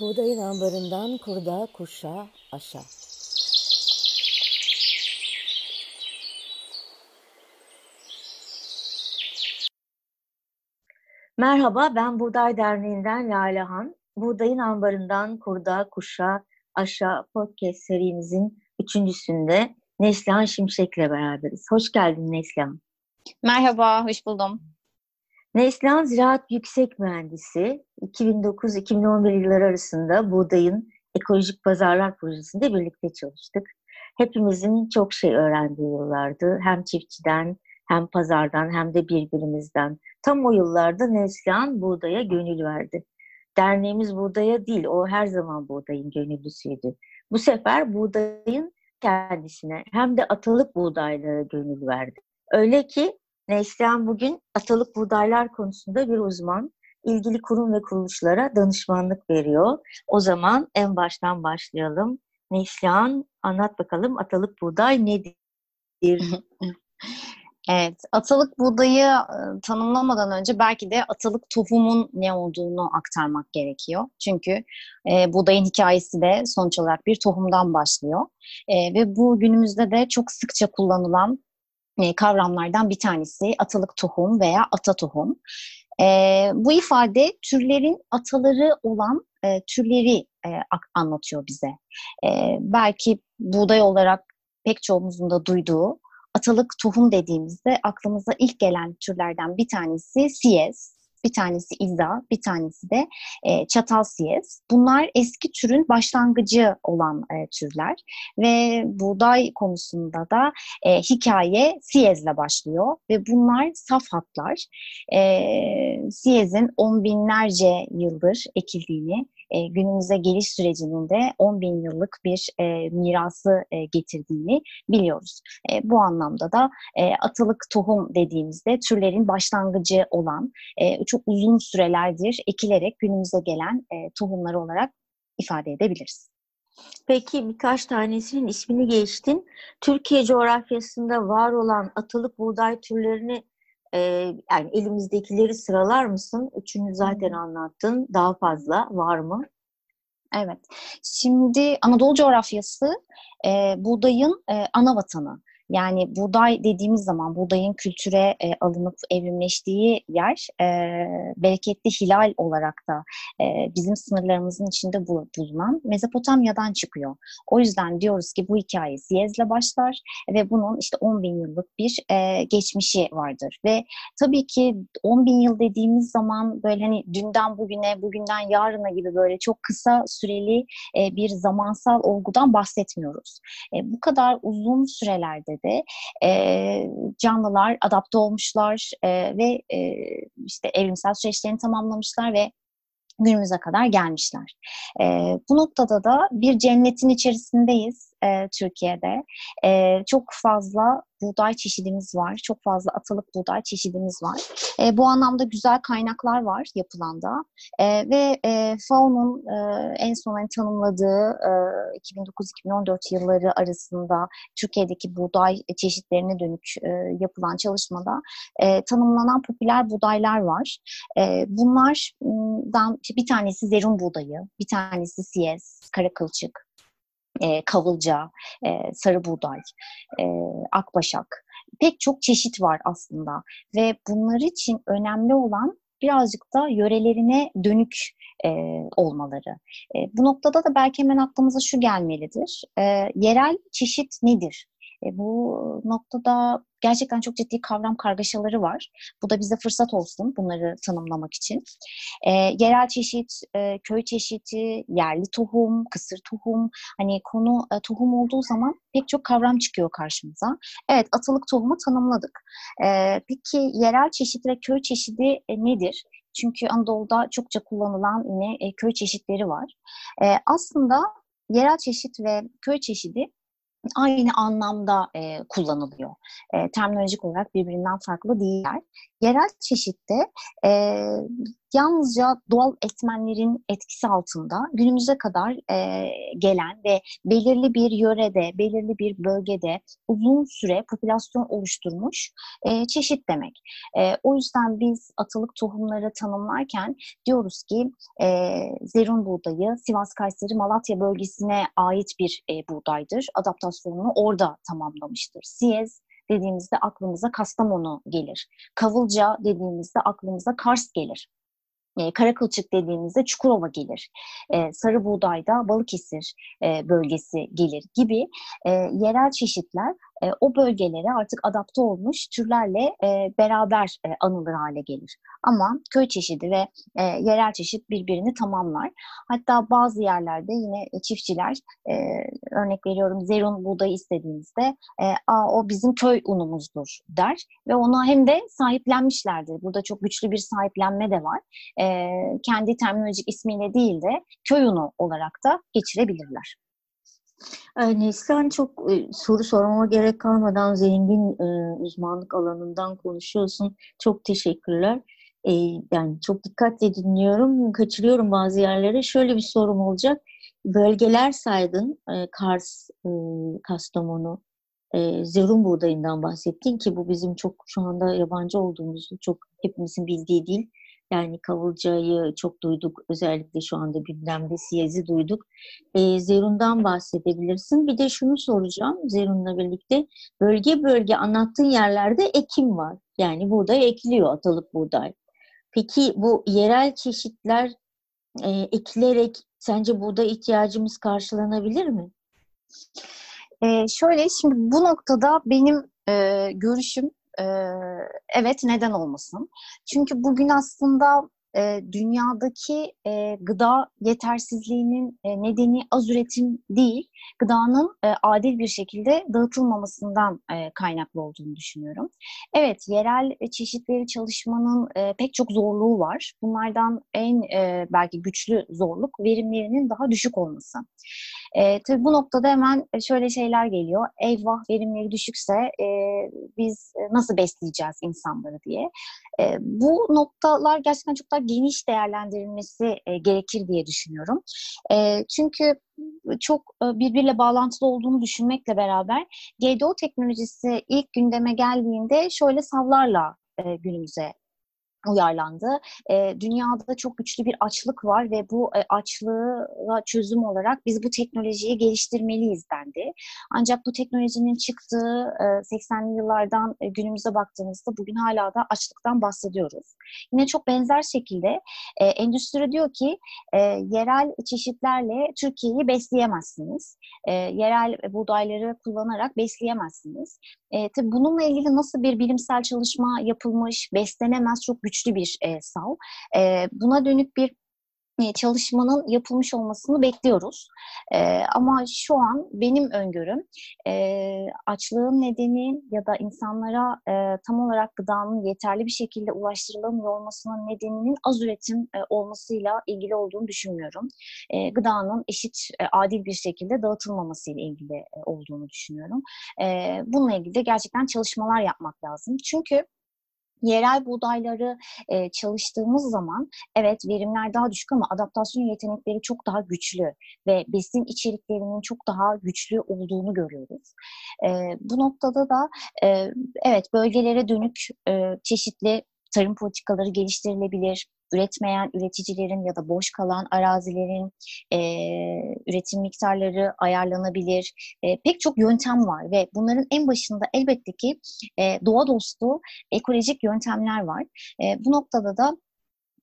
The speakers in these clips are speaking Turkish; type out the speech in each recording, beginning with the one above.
Buğdayın ambarından kurda, kuşa, aşa. Merhaba, ben Buğday Derneği'nden Lale Han. Buğdayın ambarından kurda, kuşa, aşa podcast serimizin üçüncüsünde Neslihan Şimşek'le beraberiz. Hoş geldin Neslihan. Merhaba, hoş buldum. Neslihan Ziraat Yüksek Mühendisi 2009-2011 yılları arasında Buğday'ın Ekolojik Pazarlar Projesi'nde birlikte çalıştık. Hepimizin çok şey öğrendiği yıllardı. Hem çiftçiden, hem pazardan, hem de birbirimizden. Tam o yıllarda Neslihan Buğday'a gönül verdi. Derneğimiz Buğday'a değil, o her zaman Buğday'ın gönüllüsüydü. Bu sefer Buğday'ın kendisine hem de atalık buğdaylara gönül verdi. Öyle ki Neslihan bugün atalık buğdaylar konusunda bir uzman. İlgili kurum ve kuruluşlara danışmanlık veriyor. O zaman en baştan başlayalım. Neslihan anlat bakalım atalık buğday nedir? Evet, atalık buğdayı tanımlamadan önce belki de atalık tohumun ne olduğunu aktarmak gerekiyor. Çünkü e, buğdayın hikayesi de sonuç olarak bir tohumdan başlıyor. E, ve bu günümüzde de çok sıkça kullanılan e, kavramlardan bir tanesi atalık tohum veya ata tohum. E, bu ifade türlerin ataları olan e, türleri e, anlatıyor bize. E, belki buğday olarak pek çoğumuzun da duyduğu atalık tohum dediğimizde aklımıza ilk gelen türlerden bir tanesi siyez, bir tanesi İza, bir tanesi de e, çatal siyez. Bunlar eski türün başlangıcı olan e, türler ve buğday konusunda da e, hikaye siyezle başlıyor ve bunlar saf hatlar. E, siyezin on binlerce yıldır ekildiğini e, günümüze geliş sürecinin de 10 bin yıllık bir e, mirası e, getirdiğini biliyoruz. E, bu anlamda da e, atılık tohum dediğimizde türlerin başlangıcı olan e, çok uzun sürelerdir ekilerek günümüze gelen e, tohumlar olarak ifade edebiliriz. Peki birkaç tanesinin ismini geçtin. Türkiye coğrafyasında var olan atılık buğday türlerini e, yani elimizdekileri sıralar mısın? Üçünü zaten anlattın. Daha fazla var mı? Evet. Şimdi Anadolu coğrafyası e, buğdayın e, ana vatanı. Yani buğday dediğimiz zaman buğdayın kültüre e, alınıp evrimleştiği yer e, bereketli hilal olarak da e, bizim sınırlarımızın içinde bu, bulunan Mezopotamya'dan çıkıyor. O yüzden diyoruz ki bu hikaye Siyez'le başlar ve bunun işte 10 bin yıllık bir e, geçmişi vardır. Ve tabii ki 10 bin yıl dediğimiz zaman böyle hani dünden bugüne, bugünden yarına gibi böyle çok kısa süreli e, bir zamansal olgudan bahsetmiyoruz. E, bu kadar uzun sürelerde de e, canlılar adapte olmuşlar e, ve e, işte evrimsel süreçlerini tamamlamışlar ve günümüze kadar gelmişler. E, bu noktada da bir cennetin içerisindeyiz e, Türkiye'de. E, çok fazla buğday çeşidimiz var. Çok fazla atalık buğday çeşidimiz var. E, bu anlamda güzel kaynaklar var yapılanda. E, ve e, FAO'nun e, en son hani tanımladığı e, 2009-2014 yılları arasında Türkiye'deki buğday çeşitlerine dönük e, yapılan çalışmada e, tanımlanan popüler buğdaylar var. E, bunlardan bir tanesi zerun buğdayı, bir tanesi siyez, kara kılçık, e, kavılca, e, sarı buğday, e, akbaşak. Pek çok çeşit var aslında ve bunlar için önemli olan birazcık da yörelerine dönük e, olmaları. E, bu noktada da belki hemen aklımıza şu gelmelidir. E, yerel çeşit nedir? E, bu noktada gerçekten çok ciddi kavram kargaşaları var. Bu da bize fırsat olsun bunları tanımlamak için. E, yerel çeşit, e, köy çeşidi, yerli tohum, kısır tohum. Hani konu e, tohum olduğu zaman pek çok kavram çıkıyor karşımıza. Evet atılık tohumu tanımladık. E, peki yerel çeşit ve köy çeşidi e, nedir? Çünkü Anadolu'da çokça kullanılan yine e, köy çeşitleri var. E, aslında yerel çeşit ve köy çeşidi aynı anlamda e, kullanılıyor. E, terminolojik olarak birbirinden farklı değiller. Yerel çeşitte e, yalnızca doğal etmenlerin etkisi altında günümüze kadar e, gelen ve belirli bir yörede, belirli bir bölgede uzun süre popülasyon oluşturmuş e, çeşit demek. E, o yüzden biz atılık tohumları tanımlarken diyoruz ki e, zerun buğdayı Sivas, Kayseri, Malatya bölgesine ait bir e, buğdaydır. Adaptasyonunu orada tamamlamıştır. Siyez dediğimizde aklımıza Kastamonu gelir. Kavılca dediğimizde aklımıza Kars gelir. E, Karakılçık dediğimizde Çukurova gelir. E, sarı buğdayda Balıkesir e, bölgesi gelir gibi e, yerel çeşitler e, o bölgelere artık adapte olmuş türlerle e, beraber e, anılır hale gelir. Ama köy çeşidi ve e, yerel çeşit birbirini tamamlar. Hatta bazı yerlerde yine çiftçiler e, örnek veriyorum zerun buğdayı istediğinizde e, Aa, o bizim köy unumuzdur der ve ona hem de sahiplenmişlerdir. Burada çok güçlü bir sahiplenme de var. E, kendi terminolojik ismiyle değil de köy unu olarak da geçirebilirler. Neslihan çok e, soru sormama gerek kalmadan zengin e, uzmanlık alanından konuşuyorsun. Çok teşekkürler. E, yani çok dikkatle dinliyorum, kaçırıyorum bazı yerlere. Şöyle bir sorum olacak. Bölgeler saydın, Kars, Kastamonu, zerun buğdayından bahsettin ki bu bizim çok şu anda yabancı olduğumuz, çok hepimizin bildiği değil. Yani Kavulca'yı çok duyduk. Özellikle şu anda gündemde Siyez'i duyduk. E, Zerun'dan bahsedebilirsin. Bir de şunu soracağım Zerun'la birlikte. Bölge bölge anlattığın yerlerde ekim var. Yani buğday ekiliyor, atalık buğday. Peki bu yerel çeşitler e, ekilerek sence buğday ihtiyacımız karşılanabilir mi? E, şöyle şimdi bu noktada benim e, görüşüm evet neden olmasın? Çünkü bugün aslında e, dünyadaki e, gıda yetersizliğinin e, nedeni az üretim değil, gıdanın e, adil bir şekilde dağıtılmamasından e, kaynaklı olduğunu düşünüyorum. Evet, yerel çeşitleri çalışmanın e, pek çok zorluğu var. Bunlardan en e, belki güçlü zorluk verimlerinin daha düşük olması. E, tabii bu noktada hemen şöyle şeyler geliyor. Eyvah verimleri düşükse e, biz nasıl besleyeceğiz insanları diye. E, bu noktalar gerçekten çok daha geniş değerlendirilmesi e, gerekir diye düşünüyorum. E, çünkü çok e, birbiriyle bağlantılı olduğunu düşünmekle beraber GDO teknolojisi ilk gündeme geldiğinde şöyle savlarla e, günümüze uyarlandı. E, dünyada çok güçlü bir açlık var ve bu e, açlığa çözüm olarak biz bu teknolojiyi geliştirmeliyiz dendi. Ancak bu teknolojinin çıktığı e, 80'li yıllardan e, günümüze baktığımızda bugün hala da açlıktan bahsediyoruz. Yine çok benzer şekilde e, endüstri diyor ki e, yerel çeşitlerle Türkiye'yi besleyemezsiniz. E, yerel buğdayları kullanarak besleyemezsiniz. E, tabii bununla ilgili nasıl bir bilimsel çalışma yapılmış, beslenemez çok güçlü bir e, sal. E, buna dönük bir çalışmanın yapılmış olmasını bekliyoruz. E, ama şu an benim öngörüm e, açlığın nedeni ya da insanlara e, tam olarak gıdanın yeterli bir şekilde ulaştırılamıyor olmasının nedeninin az üretim e, olmasıyla ilgili olduğunu düşünmüyorum. E, gıdanın eşit, e, adil bir şekilde dağıtılmamasıyla ilgili e, olduğunu düşünüyorum. E, bununla ilgili de gerçekten çalışmalar yapmak lazım. Çünkü yerel buğdayları e, çalıştığımız zaman evet verimler daha düşük ama adaptasyon yetenekleri çok daha güçlü ve besin içeriklerinin çok daha güçlü olduğunu görüyoruz. E, bu noktada da e, evet bölgelere dönük e, çeşitli tarım politikaları geliştirilebilir üretmeyen üreticilerin ya da boş kalan arazilerin e, üretim miktarları ayarlanabilir. E, pek çok yöntem var ve bunların en başında elbette ki e, doğa dostu ekolojik yöntemler var. E, bu noktada da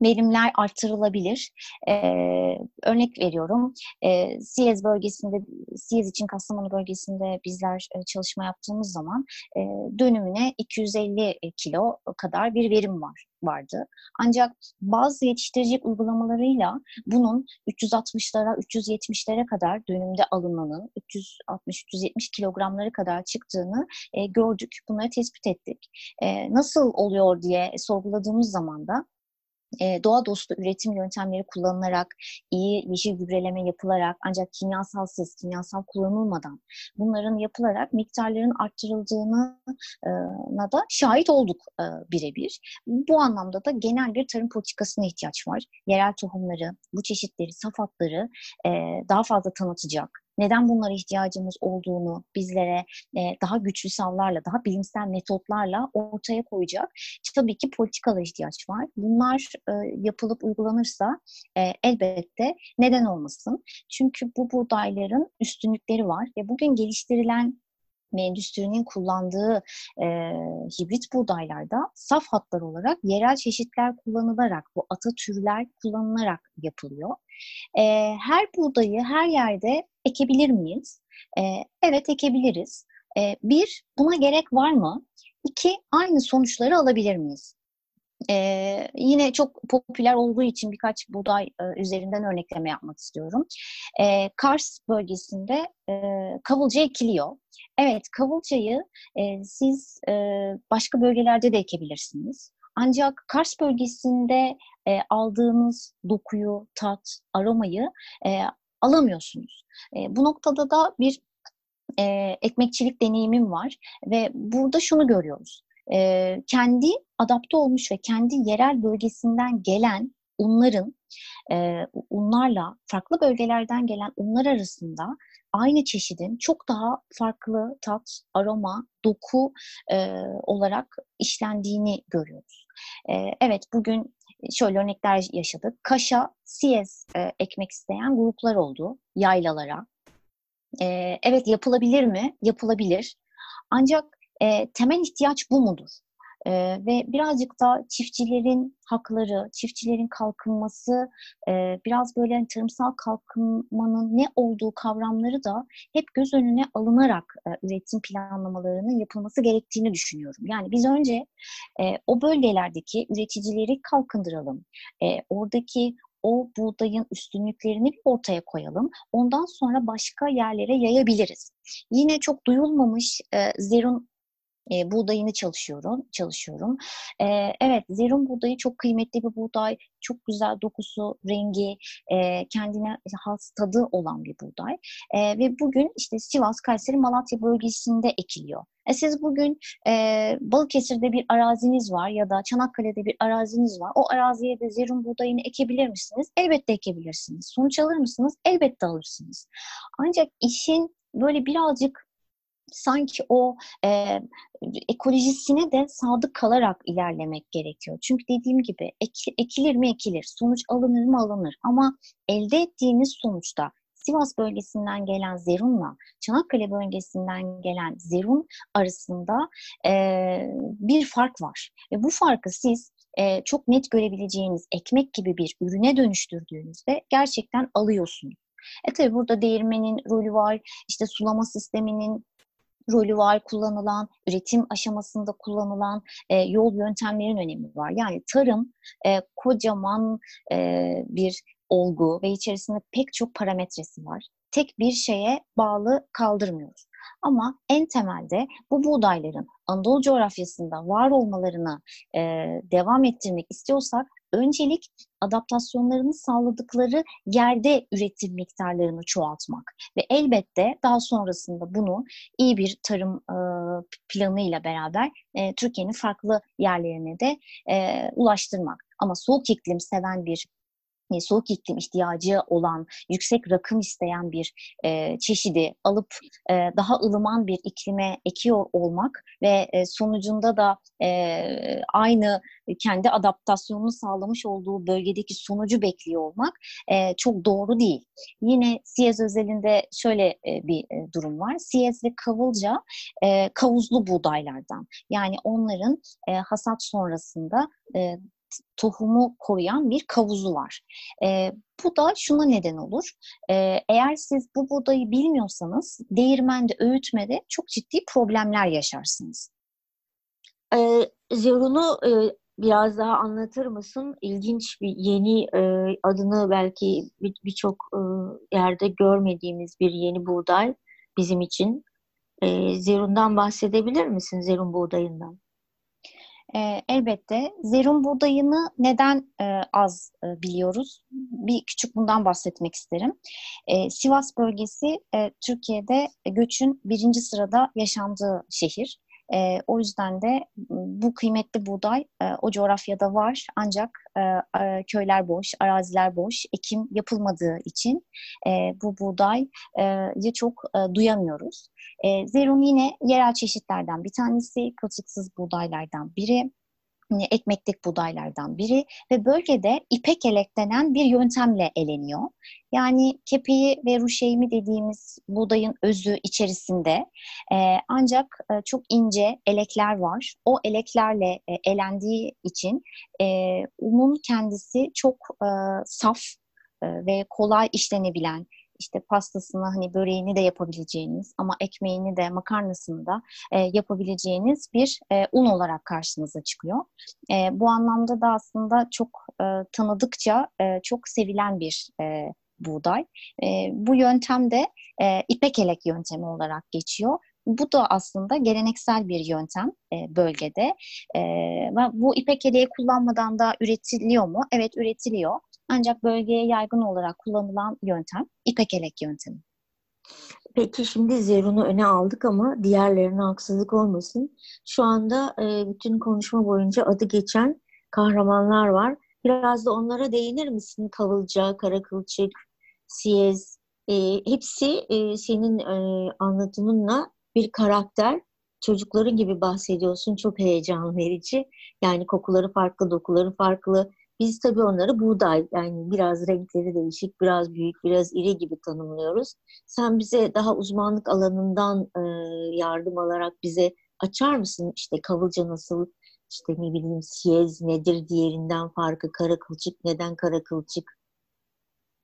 verimler artırılabilir. Ee, örnek veriyorum, e, Siyez bölgesinde, Siyez için Kastamonu bölgesinde bizler e, çalışma yaptığımız zaman e, dönümüne 250 kilo kadar bir verim var vardı. Ancak bazı yetiştirecek uygulamalarıyla bunun 360'lara, 370'lere kadar dönümde alınmanın 360-370 kilogramları kadar çıktığını e, gördük. Bunları tespit ettik. E, nasıl oluyor diye sorguladığımız zaman da e, doğa dostu üretim yöntemleri kullanılarak, iyi yeşil gübreleme yapılarak ancak kimyasalsız, kimyasal kullanılmadan bunların yapılarak miktarların arttırıldığına da şahit olduk e, birebir. Bu anlamda da genel bir tarım politikasına ihtiyaç var. Yerel tohumları, bu çeşitleri, safhatları e, daha fazla tanıtacak, neden bunlara ihtiyacımız olduğunu bizlere e, daha güçlü savlarla, daha bilimsel metotlarla ortaya koyacak. Tabii ki politikalar ihtiyaç var. Bunlar e, yapılıp uygulanırsa e, elbette neden olmasın? Çünkü bu buğdayların üstünlükleri var ve bugün geliştirilen endüstrinin kullandığı e, hibrit buğdaylarda saf hatlar olarak yerel çeşitler kullanılarak, bu ata türler kullanılarak yapılıyor. E, her buğdayı her yerde ekebilir miyiz? E, evet ekebiliriz. E, bir, buna gerek var mı? İki, aynı sonuçları alabilir miyiz? Ee, yine çok popüler olduğu için birkaç buğday e, üzerinden örnekleme yapmak istiyorum. Ee, Kars bölgesinde e, kavulca ekiliyor. Evet, kavulcayı e, siz e, başka bölgelerde de ekebilirsiniz. Ancak Kars bölgesinde e, aldığınız dokuyu, tat, aromayı e, alamıyorsunuz. E, bu noktada da bir e, ekmekçilik deneyimim var ve burada şunu görüyoruz. E, kendi adapte olmuş ve kendi yerel bölgesinden gelen unların e, unlarla farklı bölgelerden gelen unlar arasında aynı çeşidin çok daha farklı tat, aroma, doku e, olarak işlendiğini görüyoruz. E, evet bugün şöyle örnekler yaşadık. Kaşa, siyez e, ekmek isteyen gruplar oldu yaylalara. E, evet yapılabilir mi? Yapılabilir. Ancak e, temel ihtiyaç bu mudur? E, ve birazcık da çiftçilerin hakları, çiftçilerin kalkınması, e, biraz böyle hani tarımsal kalkınmanın ne olduğu kavramları da hep göz önüne alınarak e, üretim planlamalarının yapılması gerektiğini düşünüyorum. Yani biz önce e, o bölgelerdeki üreticileri kalkındıralım. E, oradaki o buğdayın üstünlüklerini bir ortaya koyalım. Ondan sonra başka yerlere yayabiliriz. Yine çok duyulmamış e, Zerun e, buğdayını çalışıyorum. çalışıyorum. E, evet, zerum buğdayı çok kıymetli bir buğday. Çok güzel dokusu, rengi, e, kendine has tadı olan bir buğday. E, ve bugün işte Sivas, Kayseri, Malatya bölgesinde ekiliyor. E siz bugün e, Balıkesir'de bir araziniz var ya da Çanakkale'de bir araziniz var. O araziye de zerum buğdayını ekebilir misiniz? Elbette ekebilirsiniz. Sonuç alır mısınız? Elbette alırsınız. Ancak işin böyle birazcık sanki o e, ekolojisine de sadık kalarak ilerlemek gerekiyor. Çünkü dediğim gibi ek, ekilir mi ekilir, sonuç alınır mı alınır ama elde ettiğiniz sonuçta Sivas bölgesinden gelen zerunla Çanakkale bölgesinden gelen zerun arasında e, bir fark var. Ve bu farkı siz e, çok net görebileceğiniz ekmek gibi bir ürüne dönüştürdüğünüzde gerçekten alıyorsunuz. E tabi burada değirmenin rolü var, işte sulama sisteminin rolü var, kullanılan, üretim aşamasında kullanılan e, yol yöntemlerin önemi var. Yani tarım e, kocaman e, bir olgu ve içerisinde pek çok parametresi var. Tek bir şeye bağlı kaldırmıyoruz. Ama en temelde bu buğdayların Anadolu coğrafyasında var olmalarını e, devam ettirmek istiyorsak öncelik adaptasyonlarını sağladıkları yerde üretim miktarlarını çoğaltmak ve elbette daha sonrasında bunu iyi bir tarım e, planıyla beraber e, Türkiye'nin farklı yerlerine de e, ulaştırmak. Ama soğuk iklim seven bir soğuk iklim ihtiyacı olan, yüksek rakım isteyen bir e, çeşidi alıp e, daha ılıman bir iklime ekiyor olmak ve e, sonucunda da e, aynı kendi adaptasyonunu sağlamış olduğu bölgedeki sonucu bekliyor olmak e, çok doğru değil. Yine Siyez özelinde şöyle e, bir e, durum var. Siyez ve kavulca e, kavuzlu buğdaylardan. Yani onların e, hasat sonrasında e, tohumu koruyan bir kavuzu var. E, bu da şuna neden olur. E, eğer siz bu buğdayı bilmiyorsanız değirmende, öğütmede çok ciddi problemler yaşarsınız. E, Zerun'u e, biraz daha anlatır mısın? İlginç bir yeni e, adını belki birçok bir e, yerde görmediğimiz bir yeni buğday bizim için. E, Zerun'dan bahsedebilir misin? Zerun buğdayından. E, elbette. Zerum buğdayını neden e, az e, biliyoruz? Bir küçük bundan bahsetmek isterim. E, Sivas bölgesi e, Türkiye'de göçün birinci sırada yaşandığı şehir. E, o yüzden de bu kıymetli buğday e, o coğrafyada var. Ancak e, köyler boş, araziler boş, ekim yapılmadığı için e, bu buğdayı çok e, duyamıyoruz. E, Zerum yine yerel çeşitlerden bir tanesi, kılçıksız buğdaylardan biri ekmeklik buğdaylardan biri ve bölgede ipek elek denen bir yöntemle eleniyor. Yani kepeği ve ruşeymi dediğimiz buğdayın özü içerisinde e, ancak e, çok ince elekler var. O eleklerle e, elendiği için e, unun kendisi çok e, saf e, ve kolay işlenebilen, işte pastasını hani böreğini de yapabileceğiniz ama ekmeğini de makarnasını da e, yapabileceğiniz bir e, un olarak karşınıza çıkıyor. E, bu anlamda da aslında çok e, tanıdıkça e, çok sevilen bir e, buğday. E, bu yöntem de e, ipek elek yöntemi olarak geçiyor. Bu da aslında geleneksel bir yöntem e, bölgede. E, bu ipek eleği kullanmadan da üretiliyor mu? Evet üretiliyor. Ancak bölgeye yaygın olarak kullanılan yöntem ipek elek yöntemi. Peki şimdi Zerun'u öne aldık ama diğerlerine haksızlık olmasın. Şu anda e, bütün konuşma boyunca adı geçen kahramanlar var. Biraz da onlara değinir misin? Kavılca, Karakılçık, Siyez, e, hepsi e, senin e, anlatımınla bir karakter. Çocukların gibi bahsediyorsun. Çok heyecan verici. Yani kokuları farklı, dokuları farklı, biz tabii onları buğday yani biraz renkleri değişik, biraz büyük, biraz iri gibi tanımlıyoruz. Sen bize daha uzmanlık alanından e, yardım alarak bize açar mısın? İşte kavılca nasıl, işte ne bileyim siyez nedir diğerinden farkı, kara kılçık neden kara kılçık?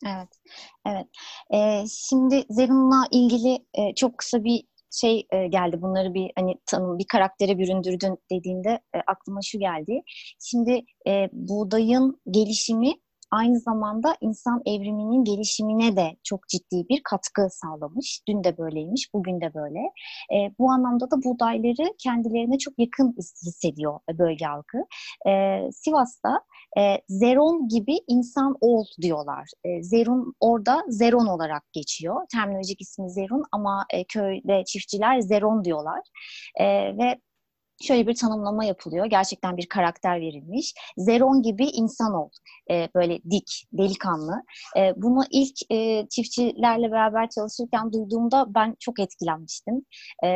Evet, evet. Ee, şimdi Zerun'la ilgili e, çok kısa bir şey e, geldi bunları bir hani tanım bir karaktere büründürdün dediğinde e, aklıma şu geldi. Şimdi e, buğdayın gelişimi aynı zamanda insan evriminin gelişimine de çok ciddi bir katkı sağlamış. Dün de böyleymiş, bugün de böyle. E, bu anlamda da buğdayları kendilerine çok yakın hissediyor bölge halkı. E, Sivas'ta e, Zeron gibi insan ol diyorlar. E, Zerun orada Zeron olarak geçiyor. Terminolojik ismi Zerun ama e, köyde çiftçiler Zeron diyorlar. E, ve şöyle bir tanımlama yapılıyor. Gerçekten bir karakter verilmiş. Zeron gibi insan ol. E, böyle dik, delikanlı. E, bunu ilk e, çiftçilerle beraber çalışırken duyduğumda ben çok etkilenmiştim. E,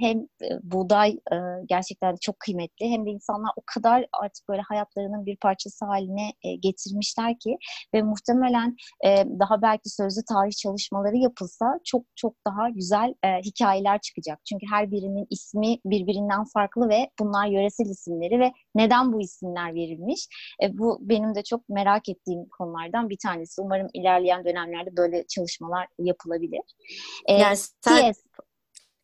hem e, buğday e, gerçekten çok kıymetli hem de insanlar o kadar artık böyle hayatlarının bir parçası haline e, getirmişler ki ve muhtemelen e, daha belki sözlü tarih çalışmaları yapılsa çok çok daha güzel e, hikayeler çıkacak. Çünkü her birinin ismi birbirinden farklı farklı ve bunlar yöresel isimleri ve neden bu isimler verilmiş? E, bu benim de çok merak ettiğim konulardan bir tanesi. Umarım ilerleyen dönemlerde böyle çalışmalar yapılabilir. E, yani sen, CS,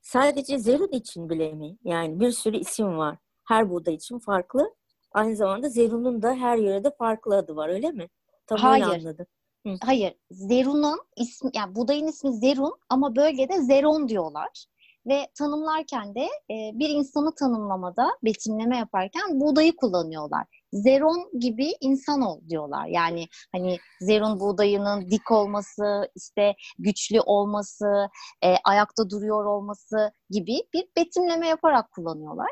sadece Zerun için bile mi? Yani bir sürü isim var. Her buğday için farklı. Aynı zamanda Zerun'un da her yörede farklı adı var öyle mi? Tabii Hayır. anladım. Hı. Hayır. Zerun'un ismi, yani buğdayın ismi Zerun ama bölgede Zeron diyorlar ve tanımlarken de e, bir insanı tanımlamada betimleme yaparken buğdayı kullanıyorlar. Zeron gibi insan ol diyorlar. Yani hani zeron buğdayının dik olması, işte güçlü olması, e, ayakta duruyor olması gibi bir betimleme yaparak kullanıyorlar.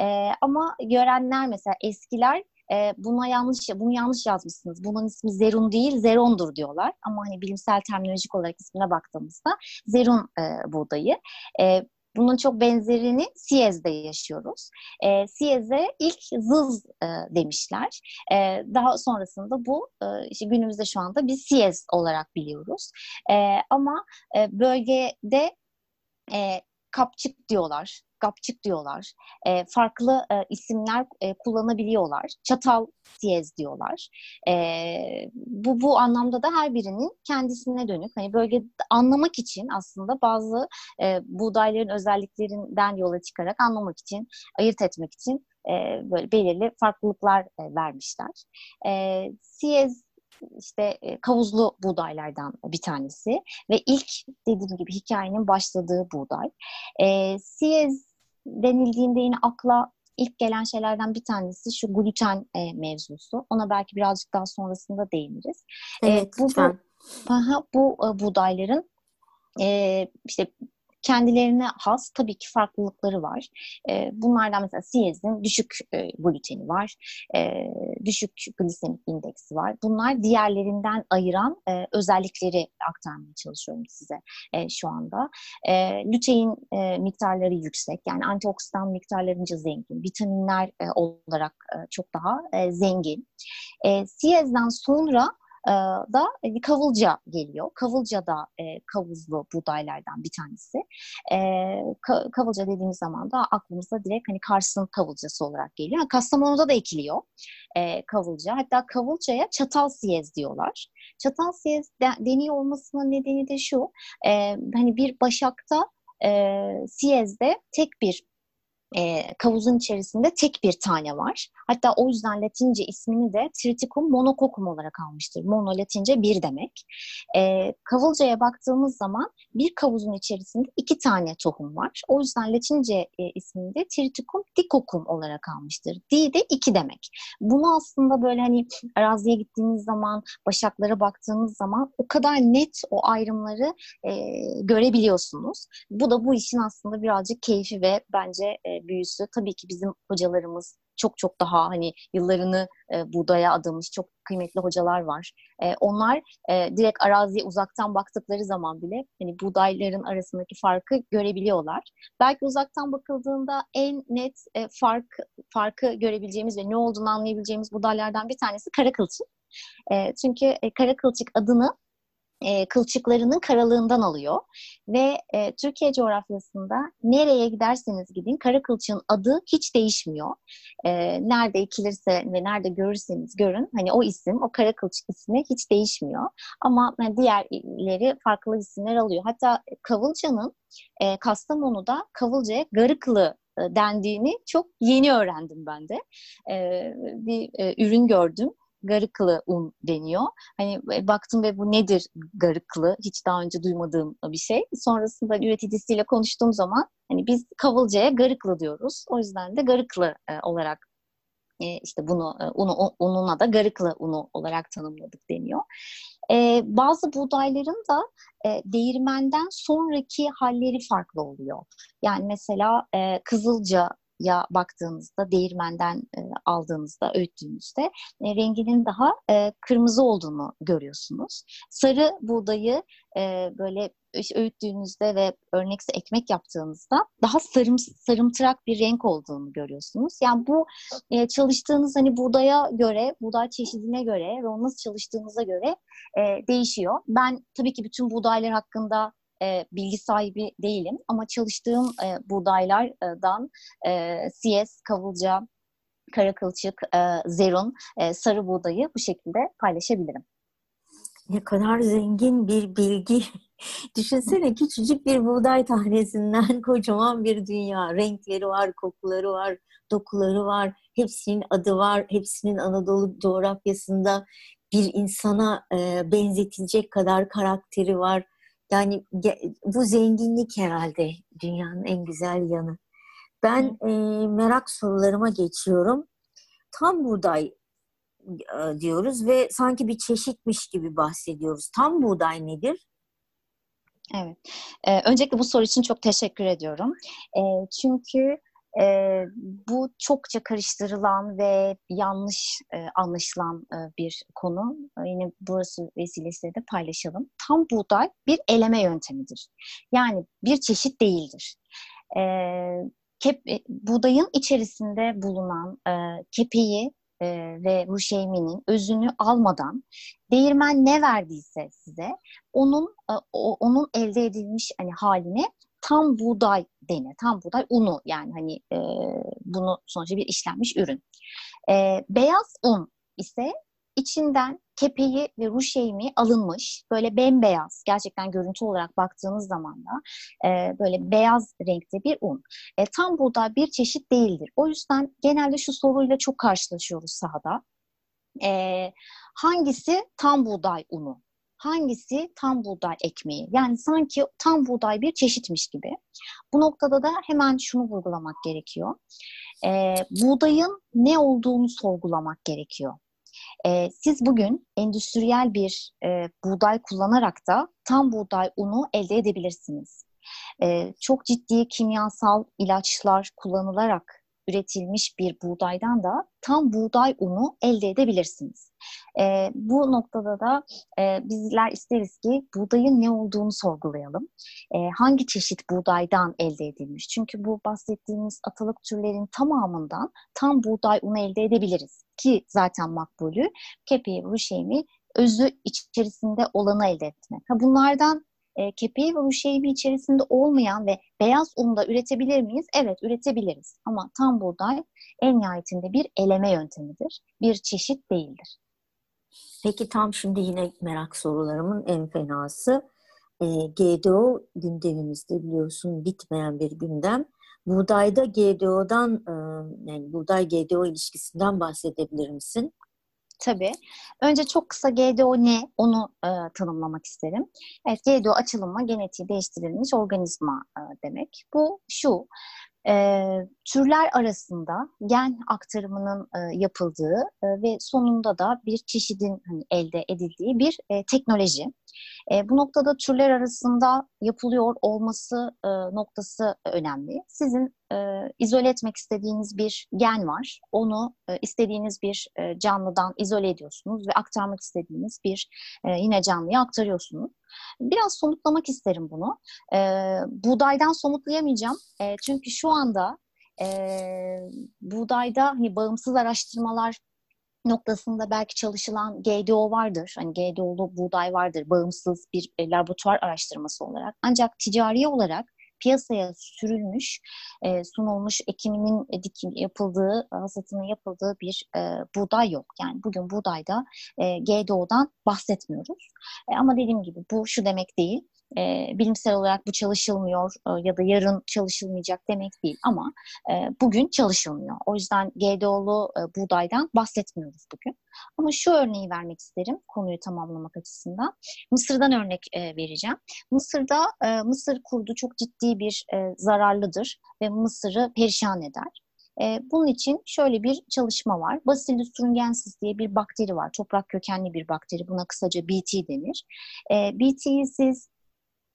E, ama görenler mesela eskiler e, buna yanlış bunu yanlış yazmışsınız. Bunun ismi Zerun değil, Zeron'dur diyorlar. Ama hani bilimsel terminolojik olarak ismine baktığımızda Zerun e, buğdayı. E, bunun çok benzerini Siyez'de yaşıyoruz. E, Siyez'e ilk zız e, demişler. E, daha sonrasında bu e, işte günümüzde şu anda biz Siyez olarak biliyoruz. E, ama e, bölgede e, kapçık diyorlar kapçık diyorlar. E, farklı e, isimler e, kullanabiliyorlar. Çatal siyez diyorlar. E, bu bu anlamda da her birinin kendisine dönük hani bölge anlamak için aslında bazı e, buğdayların özelliklerinden yola çıkarak anlamak için, ayırt etmek için e, böyle belirli farklılıklar e, vermişler. E, siyez işte e, kavuzlu buğdaylardan bir tanesi ve ilk dediğim gibi hikayenin başladığı buğday. E, Siyez denildiğinde yine akla ilk gelen şeylerden bir tanesi şu gluten e, mevzusu. Ona belki birazcık daha sonrasında değiniriz. Evet, e, bu, lütfen. Bu, aha, bu e, buğdayların e, işte kendilerine has tabii ki farklılıkları var. E, bunlardan mesela Siyez'in düşük e, gluteni var, e, düşük glisemik indeksi var. Bunlar diğerlerinden ayıran e, özellikleri aktarmaya çalışıyorum size e, şu anda. E, lütein e, miktarları yüksek, yani antioksidan miktarlarınca zengin, vitaminler e, olarak e, çok daha e, zengin. E, Siyez'den sonra da bir kavulca geliyor. Kavulca da e, kavuzlu buğdaylardan bir tanesi. E, ka, kavulca dediğimiz zaman da aklımıza direkt hani Kars'ın kavulcası olarak geliyor. Kastamonu'da da ekiliyor e, kavulca. Hatta kavulcaya çatal siyez diyorlar. Çatal siyez de, deniyor olmasının nedeni de şu. E, hani bir başakta e, siyezde tek bir e, kavuzun içerisinde tek bir tane var. Hatta o yüzden Latince ismini de Triticum monococcum olarak almıştır. Mono Latince bir demek. E, kavulcaya baktığımız zaman bir kavuzun içerisinde iki tane tohum var. O yüzden Latince e, ismini de Triticum dicoccum olarak almıştır. Di de iki demek. Bunu aslında böyle hani araziye gittiğimiz zaman, başaklara baktığımız zaman o kadar net o ayrımları e, görebiliyorsunuz. Bu da bu işin aslında birazcık keyfi ve bence e, büyüsü tabii ki bizim hocalarımız çok çok daha hani yıllarını e, buğdaya adamış çok kıymetli hocalar var. E, onlar e, direkt araziye uzaktan baktıkları zaman bile hani buğdayların arasındaki farkı görebiliyorlar. Belki uzaktan bakıldığında en net e, fark farkı görebileceğimiz ve ne olduğunu anlayabileceğimiz buğdaylardan bir tanesi kara kılçık. E, çünkü e, kara kılçık adını e, kılçıklarının karalığından alıyor. Ve e, Türkiye coğrafyasında nereye giderseniz gidin kara kılçığın adı hiç değişmiyor. E, nerede ekilirse ve nerede görürseniz görün hani o isim, o kara kılçık ismi hiç değişmiyor. Ama yani diğerleri farklı isimler alıyor. Hatta Kavılca'nın e, Kastamonu'da Kavılca'ya Garıklı e, dendiğini çok yeni öğrendim ben de. Ee, bir e, ürün gördüm garıklı un deniyor. Hani e, baktım ve bu nedir garıklı? Hiç daha önce duymadığım bir şey. Sonrasında üreticisiyle konuştuğum zaman hani biz kavılcaya garıklı diyoruz. O yüzden de garıklı e, olarak e, işte bunu unu, ununa da garıklı unu olarak tanımladık deniyor. E, bazı buğdayların da e, değirmenden sonraki halleri farklı oluyor. Yani mesela e, kızılca ya baktığınızda değirmenden e, aldığınızda öğüttüğünüzde e, renginin daha e, kırmızı olduğunu görüyorsunuz. Sarı buğdayı e, böyle öğüttüğünüzde ve örnekse ekmek yaptığınızda daha sarım, sarımtırak bir renk olduğunu görüyorsunuz. Yani bu e, çalıştığınız hani buğdaya göre, buğday çeşidine göre ve onu nasıl çalıştığınıza göre e, değişiyor. Ben tabii ki bütün buğdaylar hakkında e, bilgi sahibi değilim ama çalıştığım e, buğdaylardan e, CS, kavulca, karakılçık, e, zerun, e, sarı buğdayı bu şekilde paylaşabilirim. Ne kadar zengin bir bilgi. Düşünsene küçücük bir buğday tanesinden kocaman bir dünya. Renkleri var, kokuları var, dokuları var. Hepsinin adı var. Hepsinin Anadolu coğrafyasında bir insana e, benzetilecek kadar karakteri var. Yani bu zenginlik herhalde dünyanın en güzel yanı. Ben e, merak sorularıma geçiyorum. Tam buğday e, diyoruz ve sanki bir çeşitmiş gibi bahsediyoruz. Tam buğday nedir? Evet. Ee, öncelikle bu soru için çok teşekkür ediyorum. E, çünkü e, bu çokça karıştırılan ve yanlış e, anlaşılan e, bir konu. E, yine burası vesilesiyle de paylaşalım. Tam buğday bir eleme yöntemidir. Yani bir çeşit değildir. E, kep, buğdayın içerisinde bulunan e, kepeği e, ve ruşeyminin özünü almadan değirmen ne verdiyse size onun e, o, onun elde edilmiş hani haline tam buğday denir. Tam buğday unu yani hani e, bunu sonuçta bir işlenmiş ürün. E, beyaz un ise içinden kepeği ve ruşeymi alınmış böyle bembeyaz gerçekten görüntü olarak baktığınız zaman da e, böyle beyaz renkte bir un. E, tam buğday bir çeşit değildir. O yüzden genelde şu soruyla çok karşılaşıyoruz sahada. E, hangisi tam buğday unu? Hangisi tam buğday ekmeği? Yani sanki tam buğday bir çeşitmiş gibi. Bu noktada da hemen şunu vurgulamak gerekiyor. E, buğdayın ne olduğunu sorgulamak gerekiyor. E, siz bugün endüstriyel bir e, buğday kullanarak da tam buğday unu elde edebilirsiniz. E, çok ciddi kimyasal ilaçlar kullanılarak üretilmiş bir buğdaydan da tam buğday unu elde edebilirsiniz. E, bu noktada da e, bizler isteriz ki buğdayın ne olduğunu sorgulayalım. E, hangi çeşit buğdaydan elde edilmiş? Çünkü bu bahsettiğimiz atalık türlerin tamamından tam buğday unu elde edebiliriz. Ki zaten makbulü kepeği, ruşeymi özü içerisinde olanı elde etmek. Ha, bunlardan e, kepeği ve müşeybi içerisinde olmayan ve beyaz un da üretebilir miyiz? Evet üretebiliriz. Ama tam buğday en nihayetinde bir eleme yöntemidir. Bir çeşit değildir. Peki tam şimdi yine merak sorularımın en fenası. E, GDO gündemimizde biliyorsun bitmeyen bir gündem. Buğdayda GDO'dan e, yani buğday GDO ilişkisinden bahsedebilir misin? Tabii. Önce çok kısa GDO ne onu e, tanımlamak isterim. Evet, GDO açılımı genetiği değiştirilmiş organizma e, demek. Bu şu, e, türler arasında gen aktarımının e, yapıldığı e, ve sonunda da bir çeşidin hani, elde edildiği bir e, teknoloji. E, bu noktada türler arasında yapılıyor olması e, noktası önemli. Sizin e, izole etmek istediğiniz bir gen var. Onu e, istediğiniz bir e, canlıdan izole ediyorsunuz ve aktarmak istediğiniz bir e, yine canlıya aktarıyorsunuz. Biraz somutlamak isterim bunu. E, buğdaydan somutlayamayacağım. E, çünkü şu anda e, buğdayda hani bağımsız araştırmalar noktasında belki çalışılan GDO vardır. Hani GDO'lu buğday vardır. Bağımsız bir e, laboratuvar araştırması olarak. Ancak ticari olarak piyasaya sürülmüş, e, sunulmuş ekiminin e, dikim yapıldığı, hasatının yapıldığı bir buğday yok. Yani bugün buğdayda GDO'dan bahsetmiyoruz. Ama dediğim gibi bu şu demek değil e, bilimsel olarak bu çalışılmıyor e, ya da yarın çalışılmayacak demek değil ama e, bugün çalışılmıyor. O yüzden GDO'lu e, buğdaydan bahsetmiyoruz bugün. Ama şu örneği vermek isterim konuyu tamamlamak açısından. Mısır'dan örnek e, vereceğim. Mısır'da e, Mısır kurdu çok ciddi bir e, zararlıdır ve Mısır'ı perişan eder. E, bunun için şöyle bir çalışma var. Bacillus thuringiensis diye bir bakteri var. Toprak kökenli bir bakteri. Buna kısaca BT denir. E, BT'yi siz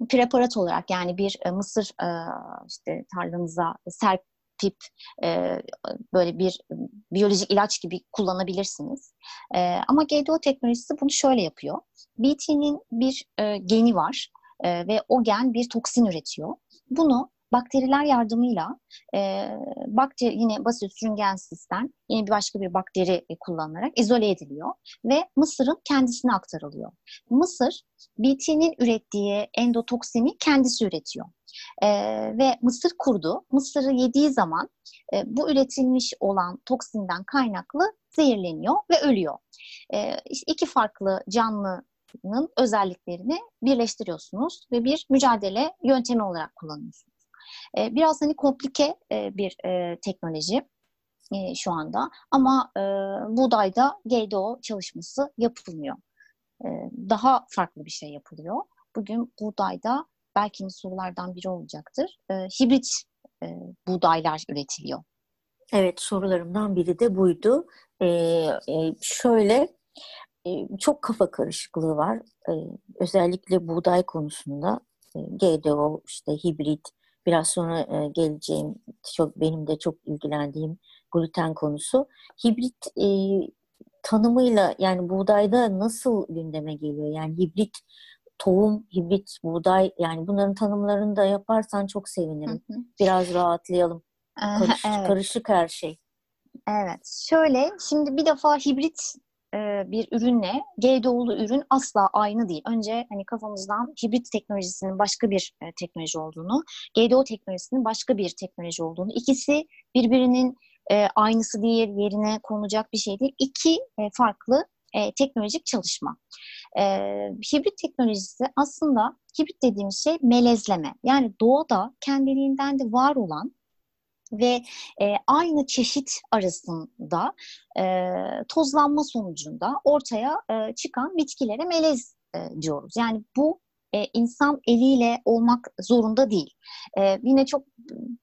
preparat olarak yani bir e, mısır e, işte tarlanıza serpip e, böyle bir biyolojik ilaç gibi kullanabilirsiniz. E, ama GDO teknolojisi bunu şöyle yapıyor. BT'nin bir e, geni var e, ve o gen bir toksin üretiyor. Bunu bakteriler yardımıyla e, bakteri yine basit sürüngensizden yine bir başka bir bakteri e, kullanılarak izole ediliyor ve mısırın kendisine aktarılıyor. Mısır BT'nin ürettiği endotoksini kendisi üretiyor. E, ve mısır kurdu. Mısırı yediği zaman e, bu üretilmiş olan toksinden kaynaklı zehirleniyor ve ölüyor. E, işte iki farklı canlının özelliklerini birleştiriyorsunuz ve bir mücadele yöntemi olarak kullanıyorsunuz. E, biraz hani komplike e, bir e, teknoloji e, şu anda ama buğdayda GDO çalışması yapılmıyor. Daha farklı bir şey yapılıyor. Bugün buğdayda belki sorulardan biri olacaktır. Hibrit buğdaylar üretiliyor. Evet sorularımdan biri de buydu. Ee, şöyle çok kafa karışıklığı var. Özellikle buğday konusunda GDO, işte hibrit, biraz sonra e, geleceğim çok benim de çok ilgilendiğim gluten konusu. Hibrit e, tanımıyla yani buğdayda nasıl gündeme geliyor? Yani hibrit tohum, hibrit buğday yani bunların tanımlarını da yaparsan çok sevinirim. Hı hı. Biraz rahatlayalım. Karış, evet. Karışık her şey. Evet. Şöyle şimdi bir defa hibrit e, bir ürünle GDO'lu ürün asla aynı değil. Önce hani kafamızdan hibrit teknolojisinin başka bir e, teknoloji olduğunu, GDO teknolojisinin başka bir teknoloji olduğunu, ikisi birbirinin e, aynısı değil, yerine konulacak bir şey değil. İki farklı teknolojik çalışma. Hibrit teknolojisi aslında hibrit dediğimiz şey melezleme. Yani doğada kendiliğinden de var olan ve e, aynı çeşit arasında e, tozlanma sonucunda ortaya e, çıkan bitkilere melez e, diyoruz. Yani bu e, insan eliyle olmak zorunda değil. E, yine çok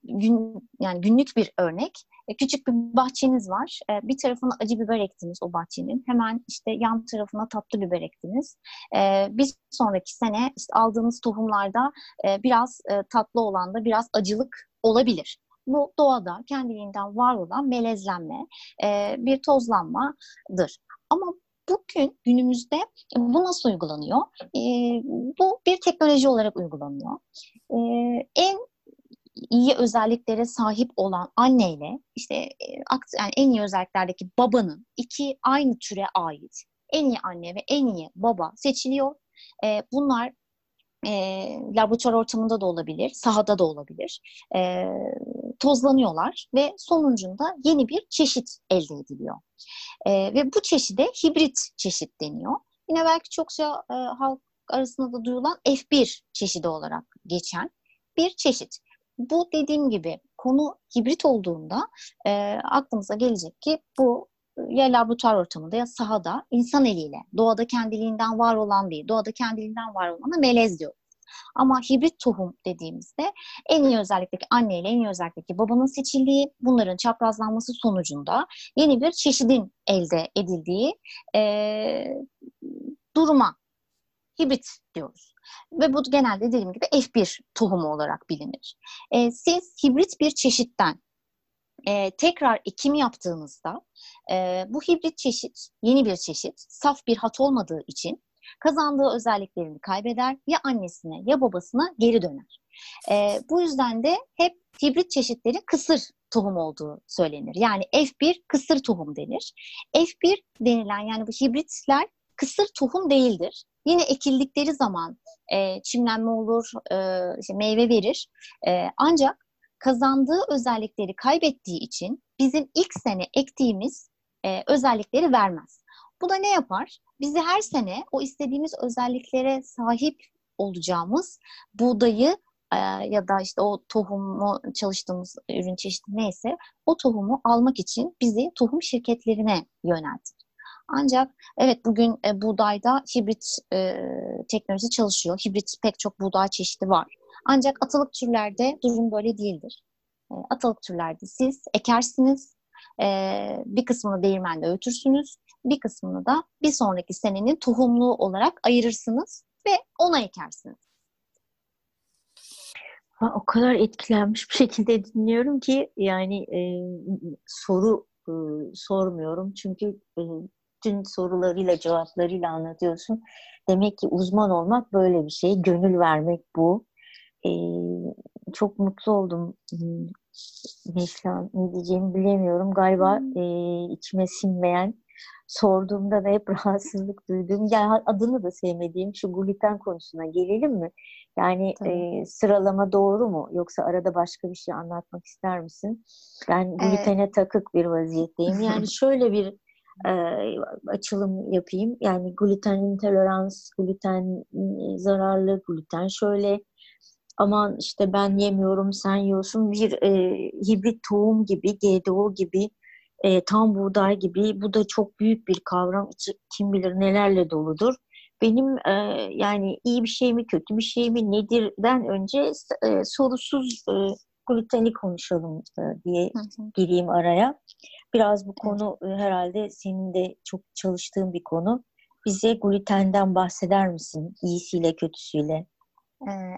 gün, yani günlük bir örnek. E, küçük bir bahçeniz var. E, bir tarafına acı biber ektiniz o bahçenin. Hemen işte yan tarafına tatlı biber ektiniz. E, bir sonraki sene işte aldığınız tohumlarda e, biraz e, tatlı olan da biraz acılık olabilir. Bu doğada kendiliğinden var olan melezlenme, e, bir tozlanmadır. Ama bugün günümüzde bu nasıl uygulanıyor? E, bu bir teknoloji olarak uygulanıyor. E, en iyi özelliklere sahip olan anneyle işte yani en iyi özelliklerdeki babanın iki aynı türe ait en iyi anne ve en iyi baba seçiliyor. E, bunlar e, laboratuvar ortamında da olabilir, sahada da olabilir. E, tozlanıyorlar ve sonucunda yeni bir çeşit elde ediliyor. E, ve bu çeşide hibrit çeşit deniyor. Yine belki çokça e, halk arasında da duyulan F1 çeşidi olarak geçen bir çeşit. Bu dediğim gibi konu hibrit olduğunda e, aklımıza gelecek ki bu ya laboratuvar ortamında ya sahada insan eliyle doğada kendiliğinden var olan değil, doğada kendiliğinden var olana melez diyor. Ama hibrit tohum dediğimizde en iyi özellikteki anne ile en iyi özellikteki babanın seçildiği, bunların çaprazlanması sonucunda yeni bir çeşidin elde edildiği e, duruma hibrit diyoruz. Ve bu genelde dediğim gibi F1 tohumu olarak bilinir. E, siz hibrit bir çeşitten e, tekrar ekim yaptığınızda e, bu hibrit çeşit yeni bir çeşit saf bir hat olmadığı için kazandığı özelliklerini kaybeder ya annesine ya babasına geri döner. E, bu yüzden de hep hibrit çeşitleri kısır tohum olduğu söylenir. Yani F1 kısır tohum denir. F1 denilen yani bu hibritler kısır tohum değildir. Yine ekildikleri zaman e, çimlenme olur, e, işte meyve verir. E, ancak kazandığı özellikleri kaybettiği için bizim ilk sene ektiğimiz e, özellikleri vermez. Bu da ne yapar? Bizi her sene o istediğimiz özelliklere sahip olacağımız buğdayı e, ya da işte o tohumu çalıştığımız ürün çeşidi neyse o tohumu almak için bizi tohum şirketlerine yöneltir. Ancak evet bugün e, buğdayda hibrit e, teknolojisi çalışıyor. Hibrit pek çok buğday çeşidi var. Ancak atalık türlerde durum böyle değildir. E, atalık türlerde siz ekersiniz, e, bir kısmını değirmende öğütürsünüz, bir kısmını da bir sonraki senenin tohumluğu olarak ayırırsınız ve ona ekersiniz. Ha, o kadar etkilenmiş bir şekilde dinliyorum ki yani e, soru e, sormuyorum çünkü e, tüm sorularıyla cevaplarıyla anlatıyorsun. Demek ki uzman olmak böyle bir şey. Gönül vermek bu. Ee, çok mutlu oldum. Mesela ne diyeceğimi bilemiyorum. Galiba hmm. e, içime sinmeyen, sorduğumda da hep rahatsızlık duyduğum, yani adını da sevmediğim şu gluten konusuna gelelim mi? Yani e, sıralama doğru mu? Yoksa arada başka bir şey anlatmak ister misin? Ben glutene evet. takık bir vaziyetteyim. Yani şöyle bir e, açılım yapayım. Yani gluten intolerans, gluten zararlı, gluten şöyle aman işte ben yemiyorum sen yiyorsun bir e, hibrit tohum gibi, GDO gibi, e, tam buğday gibi bu da çok büyük bir kavram. Kim bilir nelerle doludur. Benim e, yani iyi bir şey mi kötü bir şey mi nedirden önce e, sorusuz e, gluteni konuşalım e, diye gireyim araya. Biraz bu konu evet. herhalde senin de çok çalıştığın bir konu. Bize glutenden bahseder misin? İyisiyle kötüsüyle.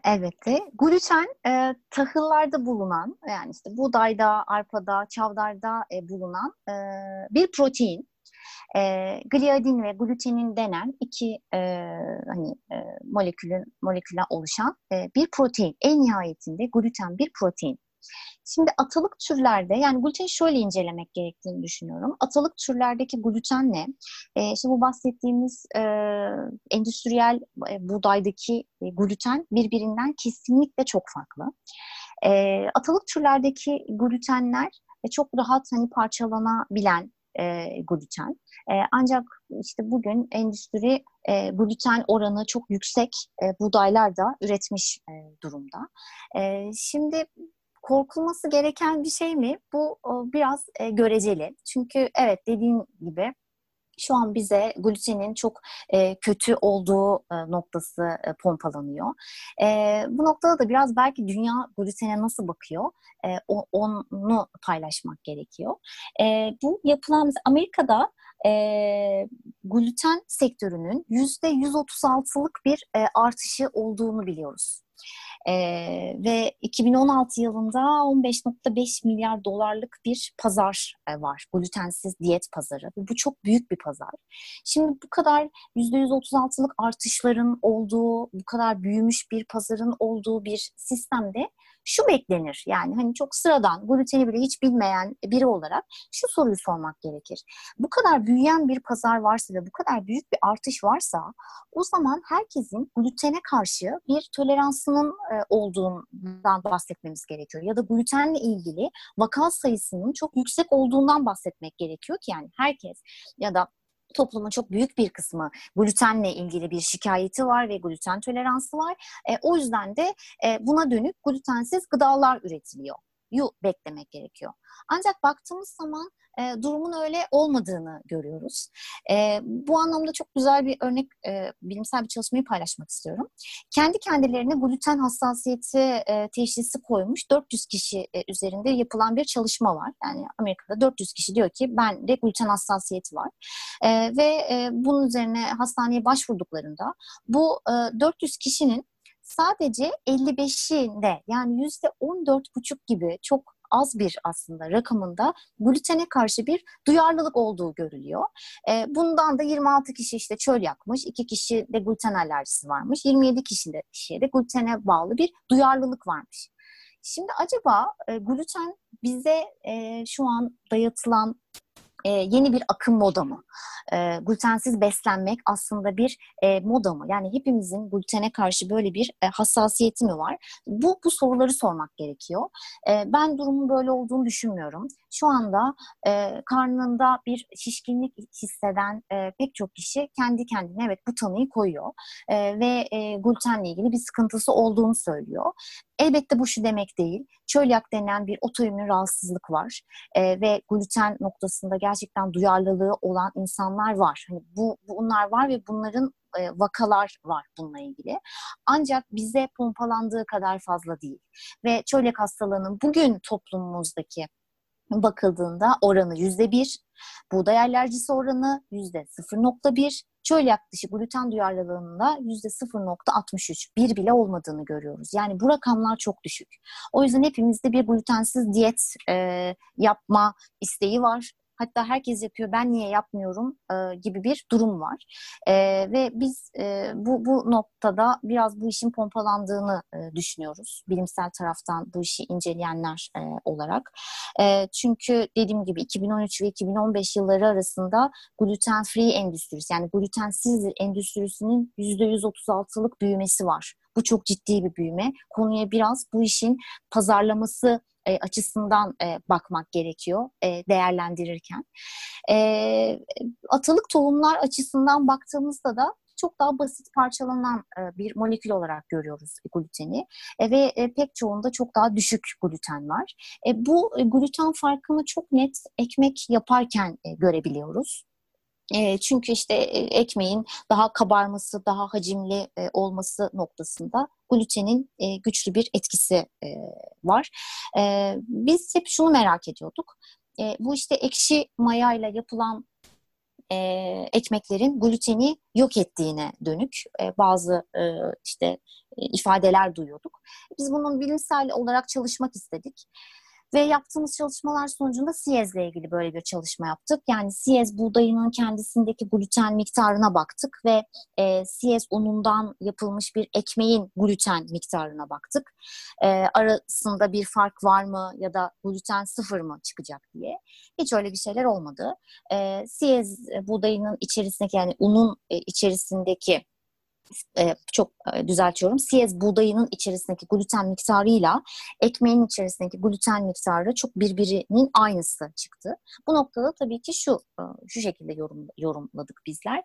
Elbette. Gluten e, tahıllarda bulunan yani işte buğdayda, arpada, çavdarda e, bulunan e, bir protein. E, gliadin ve glutenin denen iki e, hani e, molekülün molekülden oluşan e, bir protein. En nihayetinde gluten bir protein. Şimdi atalık türlerde yani gluteni şöyle incelemek gerektiğini düşünüyorum. Atalık türlerdeki glutenle e, işte bu bahsettiğimiz e, endüstriyel e, buğdaydaki e, gluten birbirinden kesinlikle çok farklı. E, atalık türlerdeki glutenler e, çok rahat hani parçalanabilen e, gluten. E, ancak işte bugün endüstri e, gluten oranı çok yüksek e, buğdaylar da üretmiş e, durumda. E, şimdi korkulması gereken bir şey mi? Bu biraz e, göreceli. Çünkü evet dediğin gibi şu an bize glutenin çok e, kötü olduğu e, noktası pompalanıyor. Bu noktada da biraz belki dünya glutene nasıl bakıyor onu paylaşmak gerekiyor. Bu yapılan Amerika'da gluten sektörünün yüzde 136'lık bir artışı olduğunu biliyoruz. E, ve 2016 yılında 15.5 milyar dolarlık bir pazar e, var. Glutensiz diyet pazarı. Bu çok büyük bir pazar. Şimdi bu kadar %136'lık artışların olduğu, bu kadar büyümüş bir pazarın olduğu bir sistemde şu beklenir. Yani hani çok sıradan, gluteni bile hiç bilmeyen biri olarak şu soruyu sormak gerekir. Bu kadar büyüyen bir pazar varsa ve bu kadar büyük bir artış varsa o zaman herkesin glutene karşı bir toleransının e, olduğundan bahsetmemiz gerekiyor. Ya da glutenle ilgili vaka sayısının çok yüksek olduğundan bahsetmek gerekiyor ki yani herkes ya da toplumun çok büyük bir kısmı glutenle ilgili bir şikayeti var ve gluten toleransı var. E, o yüzden de e, buna dönük glutensiz gıdalar üretiliyor yu beklemek gerekiyor. Ancak baktığımız zaman e, durumun öyle olmadığını görüyoruz. E, bu anlamda çok güzel bir örnek, e, bilimsel bir çalışmayı paylaşmak istiyorum. Kendi kendilerine gluten hassasiyeti e, teşhisi koymuş 400 kişi e, üzerinde yapılan bir çalışma var. Yani Amerika'da 400 kişi diyor ki ben de gluten hassasiyeti var. E, ve e, bunun üzerine hastaneye başvurduklarında bu e, 400 kişinin sadece 55'inde yani yüzde 14,5 gibi çok az bir aslında rakamında glutene karşı bir duyarlılık olduğu görülüyor. E, bundan da 26 kişi işte çöl yakmış, 2 kişi de gluten alerjisi varmış, 27 kişi de, kişiye de glutene bağlı bir duyarlılık varmış. Şimdi acaba e, gluten bize e, şu an dayatılan e, yeni bir akım moda mı? E, glutensiz beslenmek aslında bir e, moda mı? Yani hepimizin glutene karşı böyle bir e, hassasiyeti mi var? Bu, bu soruları sormak gerekiyor. E, ben durumun böyle olduğunu düşünmüyorum. Şu anda e, karnında bir şişkinlik hisseden e, pek çok kişi kendi kendine evet bu tanıyı koyuyor. E, ve e, glutenle ilgili bir sıkıntısı olduğunu söylüyor. Elbette bu şu demek değil. Çölyak denen bir otoimmün rahatsızlık var e, ve gluten noktasında gerçekten duyarlılığı olan insanlar var. Hani bu bunlar var ve bunların e, vakalar var bununla ilgili. Ancak bize pompalandığı kadar fazla değil. Ve çölyak hastalığının bugün toplumumuzdaki bakıldığında oranı yüzde bir, buğday alerjisi oranı yüzde 0.1, çölyak dışı gluten duyarlılığında yüzde 0.63, bir bile olmadığını görüyoruz. Yani bu rakamlar çok düşük. O yüzden hepimizde bir glutensiz diyet e, yapma isteği var hatta herkes yapıyor ben niye yapmıyorum e, gibi bir durum var. E, ve biz e, bu, bu noktada biraz bu işin pompalandığını e, düşünüyoruz. Bilimsel taraftan bu işi inceleyenler e, olarak. E, çünkü dediğim gibi 2013 ve 2015 yılları arasında gluten free endüstrisi yani glutensiz endüstrisinin %136'lık büyümesi var. Bu çok ciddi bir büyüme. Konuya biraz bu işin pazarlaması e, açısından e, bakmak gerekiyor e, değerlendirirken. E, atalık tohumlar açısından baktığımızda da çok daha basit parçalanan e, bir molekül olarak görüyoruz gluteni e, ve e, pek çoğunda çok daha düşük gluten var. Bu gluten farkını çok net ekmek yaparken görebiliyoruz. Çünkü işte e, ekmeğin daha kabarması, daha hacimli e, olması noktasında glutenin e, güçlü bir etkisi var. Biz hep şunu merak ediyorduk. Bu işte ekşi mayayla yapılan e, ekmeklerin gluteni yok ettiğine dönük bazı işte ifadeler duyuyorduk. Biz bunun bilimsel olarak çalışmak istedik. Ve yaptığımız çalışmalar sonucunda Siyez'le ilgili böyle bir çalışma yaptık. Yani Siyez buğdayının kendisindeki gluten miktarına baktık ve e, Siyez unundan yapılmış bir ekmeğin gluten miktarına baktık. E, arasında bir fark var mı ya da gluten sıfır mı çıkacak diye. Hiç öyle bir şeyler olmadı. E, Siyez buğdayının içerisindeki yani unun e, içerisindeki e, çok e, düzeltiyorum. Siyez buğdayının içerisindeki gluten miktarıyla ekmeğin içerisindeki gluten miktarı çok birbirinin aynısı çıktı. Bu noktada tabii ki şu e, şu şekilde yorum, yorumladık bizler.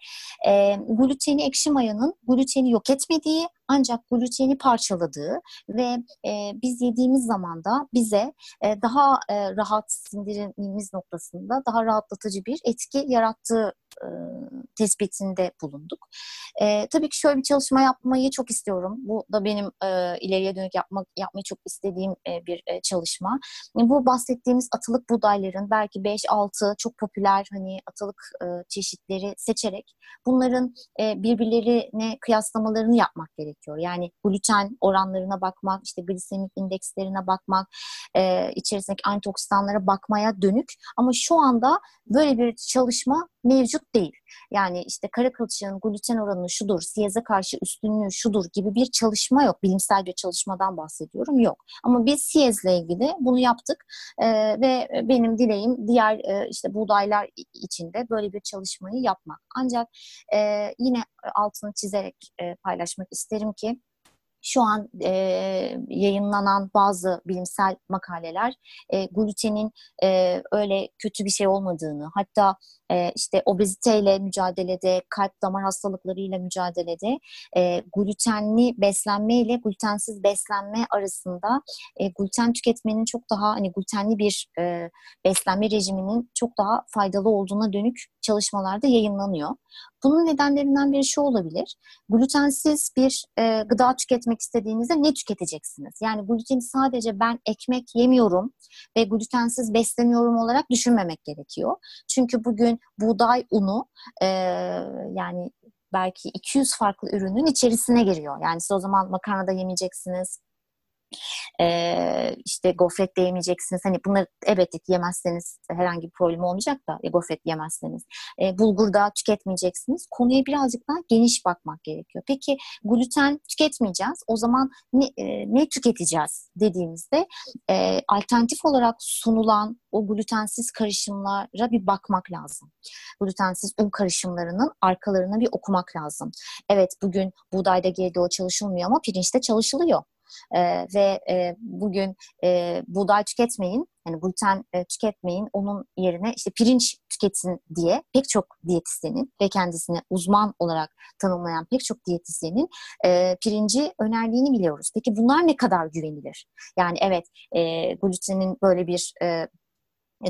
E, gluteni ekşi mayanın gluteni yok etmediği ancak gluteni parçaladığı ve e, biz yediğimiz zaman da bize e, daha e, rahat sindirimimiz noktasında daha rahatlatıcı bir etki yarattığı e, tespitinde bulunduk. E, tabii ki şöyle bir çalışma yapmayı çok istiyorum. Bu da benim e, ileriye dönük yapmak yapmayı çok istediğim e, bir e, çalışma. Bu bahsettiğimiz atılık buğdayların belki 5-6 çok popüler hani atılık e, çeşitleri seçerek bunların e, birbirlerine kıyaslamalarını yapmak gerekiyor. Yani gluten oranlarına bakmak, işte glisemik indekslerine bakmak, e, içerisindeki antioksidanlara bakmaya dönük. Ama şu anda böyle bir çalışma mevcut değil. Yani işte kara kılçığın gluten oranı şudur, siyaza karşı üstünlüğü şudur gibi bir çalışma yok. Bilimsel bir çalışmadan bahsediyorum yok. Ama biz siyezle ilgili bunu yaptık ee, ve benim dileğim diğer e, işte buğdaylar içinde böyle bir çalışmayı yapmak. Ancak e, yine altını çizerek e, paylaşmak isterim ki şu an e, yayınlanan bazı bilimsel makaleler e, glutenin e, öyle kötü bir şey olmadığını, hatta e, işte obeziteyle mücadelede, kalp damar hastalıklarıyla mücadelede e, glutenli beslenme ile glutensiz beslenme arasında e, gluten tüketmenin çok daha hani glutenli bir e, beslenme rejiminin çok daha faydalı olduğuna dönük çalışmalarda yayınlanıyor. Bunun nedenlerinden biri şu olabilir. Glutensiz bir e, gıda tüketmek istediğinizde ne tüketeceksiniz? Yani gluteni sadece ben ekmek yemiyorum ve glutensiz besleniyorum olarak düşünmemek gerekiyor. Çünkü bugün buğday unu e, yani belki 200 farklı ürünün içerisine giriyor. Yani siz o zaman makarna da yemeyeceksiniz, e, işte gofret de yemeyeceksiniz. Hani bunları evet yemezseniz herhangi bir problem olmayacak da e, gofret yemezseniz. E, bulgur da tüketmeyeceksiniz. Konuya birazcık daha geniş bakmak gerekiyor. Peki gluten tüketmeyeceğiz. O zaman ne, e, ne tüketeceğiz dediğimizde e, alternatif olarak sunulan o glutensiz karışımlara bir bakmak lazım. Glutensiz un karışımlarının arkalarına bir okumak lazım. Evet bugün buğdayda GDO çalışılmıyor ama pirinçte çalışılıyor e, ve e, bugün e, buğday tüketmeyin, yani gluten e, tüketmeyin, onun yerine işte pirinç tüketin diye pek çok diyetisyenin ve kendisini uzman olarak tanımlayan pek çok diyetisyenin e, pirinci önerdiğini biliyoruz. Peki bunlar ne kadar güvenilir? Yani evet e, glutenin böyle bir e,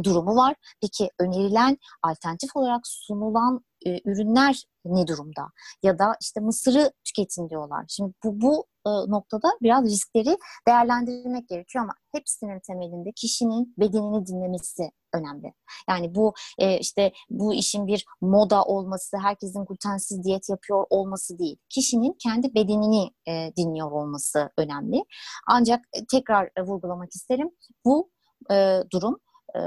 durumu var. Peki önerilen alternatif olarak sunulan e, ürünler ne durumda? Ya da işte mısırı tüketin diyorlar. Şimdi bu, bu e, noktada biraz riskleri değerlendirmek gerekiyor ama hepsinin temelinde kişinin bedenini dinlemesi önemli. Yani bu e, işte bu işin bir moda olması, herkesin glutensiz diyet yapıyor olması değil. Kişinin kendi bedenini e, dinliyor olması önemli. Ancak tekrar e, vurgulamak isterim. Bu e, durum e,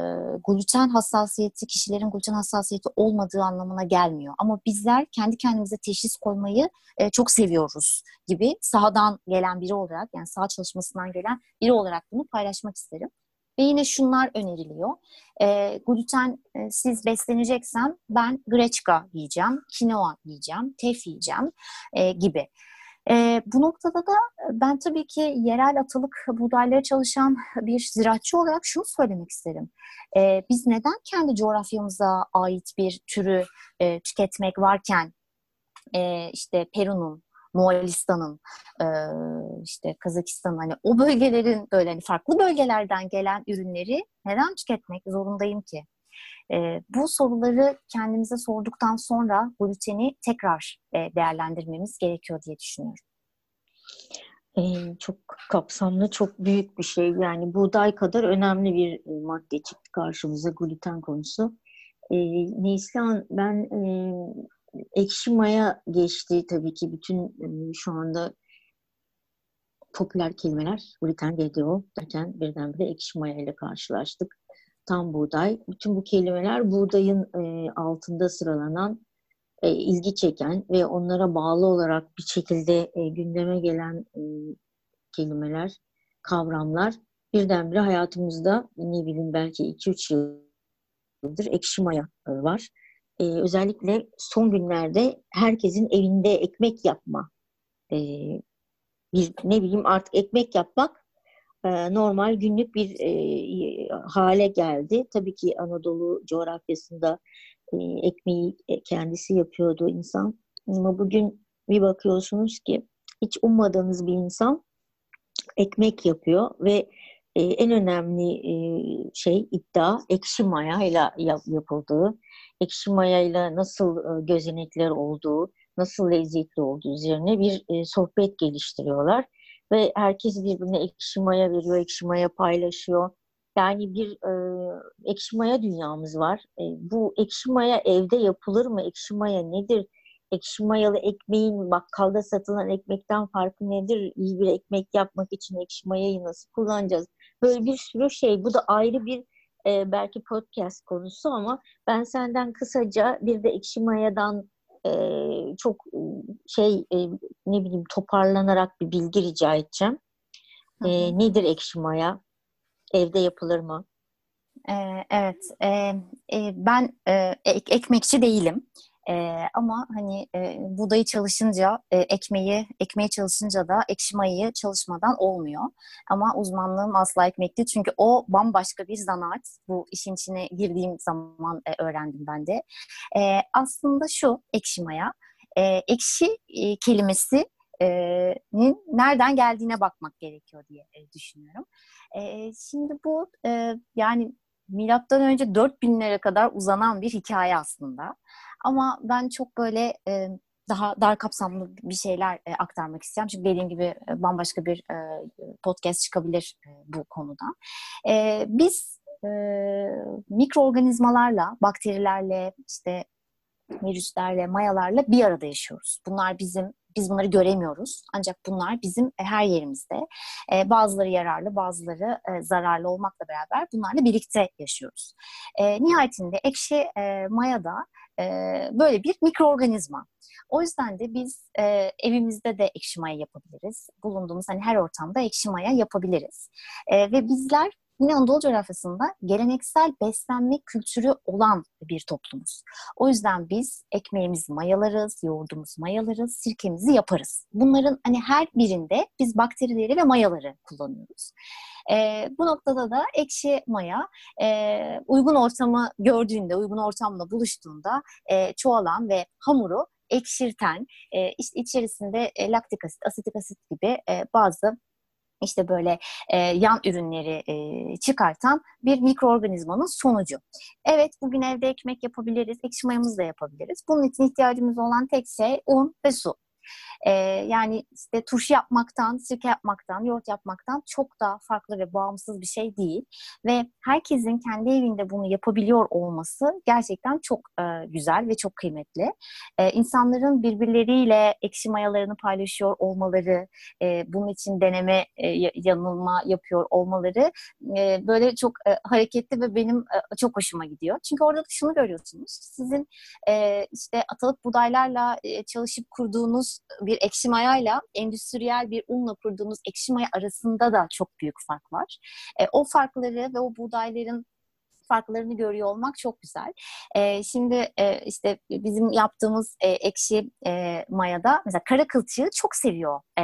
gluten hassasiyeti kişilerin gluten hassasiyeti olmadığı anlamına gelmiyor. Ama bizler kendi kendimize teşhis koymayı e, çok seviyoruz gibi sahadan gelen biri olarak yani saha çalışmasından gelen biri olarak bunu paylaşmak isterim. Ve yine şunlar öneriliyor. E, gluten e, siz besleneceksem ben greçka yiyeceğim, kinoa yiyeceğim, tef yiyeceğim e, gibi. E, bu noktada da ben tabii ki yerel atılık buğdaylara çalışan bir ziraatçı olarak şunu söylemek isterim. E, biz neden kendi coğrafyamıza ait bir türü e, tüketmek varken e, işte Peru'nun, Moğolistan'ın, e, işte Kazakistan'ın hani o bölgelerin böyle hani farklı bölgelerden gelen ürünleri neden tüketmek zorundayım ki? E, bu soruları kendimize sorduktan sonra gluteni tekrar e, değerlendirmemiz gerekiyor diye düşünüyorum. Ee, çok kapsamlı, çok büyük bir şey. Yani buğday kadar önemli bir e, madde çıktı karşımıza gluten konusu. Ee, Neslihan, ben e, ekşi maya geçti tabii ki bütün e, şu anda popüler kelimeler gluten, GDO derken birdenbire ekşi maya ile karşılaştık tam buğday. Bütün bu kelimeler buğdayın e, altında sıralanan, e, ilgi çeken ve onlara bağlı olarak bir şekilde e, gündeme gelen e, kelimeler, kavramlar birdenbire hayatımızda ne bileyim belki 2-3 yıldır ekşi maya var. E, özellikle son günlerde herkesin evinde ekmek yapma e, bir ne bileyim artık ekmek yapmak normal günlük bir e, hale geldi. Tabii ki Anadolu coğrafyasında e, ekmeği kendisi yapıyordu insan. Ama bugün bir bakıyorsunuz ki hiç ummadığınız bir insan ekmek yapıyor ve e, en önemli e, şey iddia ekşi mayayla yap, yapıldığı, ekşi mayayla nasıl e, gözenekler olduğu, nasıl lezzetli olduğu üzerine bir e, sohbet geliştiriyorlar ve herkes birbirine ekşi maya veriyor, ekşi maya paylaşıyor. Yani bir e, ekşi dünyamız var. E, bu ekşi maya evde yapılır mı? Ekşi maya nedir? ekşi mayalı ekmeğin bakkalda satılan ekmekten farkı nedir? İyi bir ekmek yapmak için ekşi mayayı nasıl kullanacağız? Böyle bir sürü şey. Bu da ayrı bir e, belki podcast konusu ama ben senden kısaca bir de ekşi mayadan e, çok e, şey e, ne bileyim toparlanarak bir bilgi rica edeceğim. E, nedir ekşi maya? Evde yapılır mı? Ee, evet, e, e, ben e, ek, ekmekçi değilim. E, ama hani e, buğdayı çalışınca e, ekmeği, ekmeği çalışınca da ekşi mayayı çalışmadan olmuyor. Ama uzmanlığım asla ekmekti. Çünkü o bambaşka bir zanaat. Bu işin içine girdiğim zaman e, öğrendim ben de. E, aslında şu ekşi maya. E, ekşi e, kelimesi nereden geldiğine bakmak gerekiyor diye düşünüyorum. Şimdi bu yani milattan önce 4000'lere kadar uzanan bir hikaye aslında. Ama ben çok böyle e, daha dar kapsamlı bir şeyler e, aktarmak istiyorum. Çünkü dediğim gibi e, bambaşka bir e, podcast çıkabilir e, bu konuda. E, biz e, mikroorganizmalarla, bakterilerle, işte virüslerle, mayalarla bir arada yaşıyoruz. Bunlar bizim biz bunları göremiyoruz. Ancak bunlar bizim her yerimizde. E, bazıları yararlı, bazıları e, zararlı olmakla beraber bunlarla birlikte yaşıyoruz. E, nihayetinde ekşi e, maya da e, böyle bir mikroorganizma. O yüzden de biz e, evimizde de ekşi maya yapabiliriz. Bulunduğumuz hani her ortamda ekşi maya yapabiliriz. E, ve bizler Yine Anadolu coğrafyasında geleneksel beslenme kültürü olan bir toplumuz. O yüzden biz ekmeğimizi mayalarız, yoğurdumuzu mayalarız, sirkemizi yaparız. Bunların hani her birinde biz bakterileri ve mayaları kullanıyoruz. E, bu noktada da ekşi maya e, uygun ortamı gördüğünde, uygun ortamla buluştuğunda e, çoğalan ve hamuru ekşirten, e, işte içerisinde e, laktik asit, asitik asit gibi e, bazı işte böyle e, yan ürünleri e, çıkartan bir mikroorganizmanın sonucu. Evet bugün evde ekmek yapabiliriz, ekşi mayamızı da yapabiliriz. Bunun için ihtiyacımız olan tek şey un ve su. E, yani işte turşu yapmaktan, sirke yapmaktan, yoğurt yapmaktan çok daha farklı ve bağımsız bir şey değil. Ve herkesin kendi evinde bunu yapabiliyor olması gerçekten çok e, güzel ve çok kıymetli. E, insanların birbirleriyle ekşi mayalarını paylaşıyor olmaları, e, bunun için deneme, e, yanılma yapıyor olmaları e, böyle çok e, hareketli ve benim e, çok hoşuma gidiyor. Çünkü orada şunu görüyorsunuz. Sizin e, işte atalık budaylarla e, çalışıp kurduğunuz bir ekşi mayayla endüstriyel bir unla kurduğunuz ekşi maya arasında da çok büyük fark var. E, o farkları ve o buğdayların farklarını görüyor olmak çok güzel. E, şimdi e, işte bizim yaptığımız e, ekşi e, mayada mesela kara kılçığı çok seviyor e,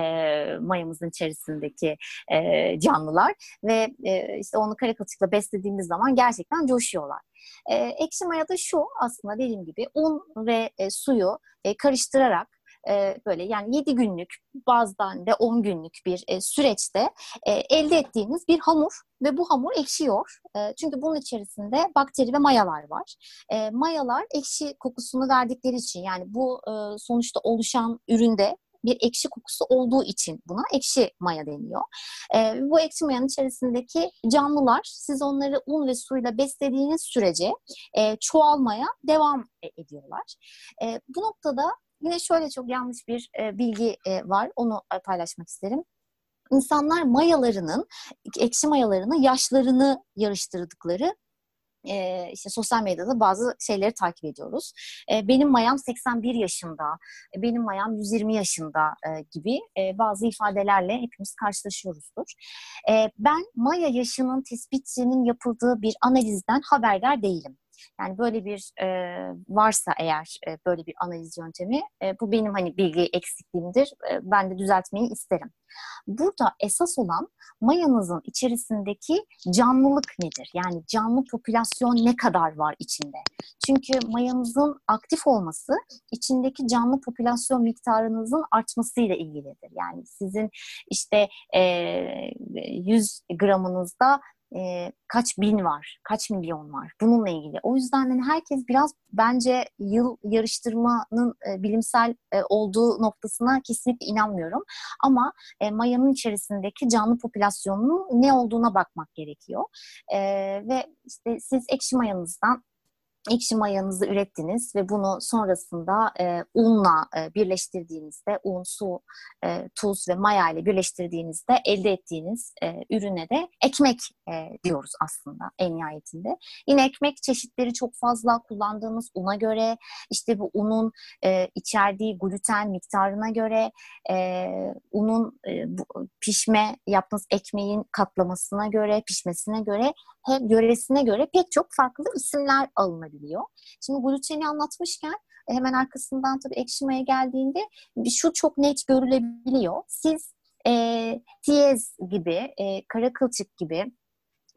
mayamızın içerisindeki e, canlılar ve e, işte onu kara kılçıkla beslediğimiz zaman gerçekten coşuyorlar. E, ekşi mayada şu aslında dediğim gibi un ve e, suyu e, karıştırarak e, böyle yani 7 günlük bazdan de 10 günlük bir e, süreçte e, elde ettiğiniz bir hamur ve bu hamur ekşiyor. Çünkü bunun içerisinde bakteri ve mayalar var. Mayalar ekşi kokusunu verdikleri için yani bu sonuçta oluşan üründe bir ekşi kokusu olduğu için buna ekşi maya deniyor. E, bu ekşi mayanın içerisindeki canlılar siz onları un ve suyla beslediğiniz sürece e, çoğalmaya devam ediyorlar. E, bu noktada Yine şöyle çok yanlış bir e, bilgi e, var. Onu e, paylaşmak isterim. İnsanlar mayalarının, ekşi mayalarını yaşlarını yarıştırdıkları e, işte sosyal medyada bazı şeyleri takip ediyoruz. E, benim mayam 81 yaşında, e, benim mayam 120 yaşında e, gibi e, bazı ifadelerle hepimiz karşılaşıyoruzdur. E, ben maya yaşının tespitinin yapıldığı bir analizden haberdar değilim. Yani böyle bir e, varsa eğer e, böyle bir analiz yöntemi e, bu benim hani bilgi eksikliğimdir. E, ben de düzeltmeyi isterim. Burada esas olan mayanızın içerisindeki canlılık nedir? Yani canlı popülasyon ne kadar var içinde? Çünkü mayanızın aktif olması içindeki canlı popülasyon miktarınızın artmasıyla ilgilidir. Yani sizin işte e, 100 gramınızda e, kaç bin var, kaç milyon var bununla ilgili. O yüzden hani herkes biraz bence yıl yarıştırmanın e, bilimsel e, olduğu noktasına kesinlikle inanmıyorum. Ama e, mayanın içerisindeki canlı popülasyonunun ne olduğuna bakmak gerekiyor. E, ve işte siz ekşi mayanızdan ekşi mayanızı ürettiniz ve bunu sonrasında e, unla e, birleştirdiğinizde, un, su, e, tuz ve maya ile birleştirdiğinizde elde ettiğiniz e, ürüne de ekmek e, diyoruz aslında en nihayetinde. Yine ekmek çeşitleri çok fazla kullandığımız una göre, işte bu unun e, içerdiği gluten miktarına göre, e, unun e, bu, pişme yaptığınız ekmeğin katlamasına göre, pişmesine göre hem yöresine göre pek çok farklı isimler alınabiliyor. Şimdi gluteni anlatmışken e, hemen arkasından tabii ekşimeye geldiğinde şu çok net görülebiliyor. Siz e, tiyez gibi, e, kara kılçık gibi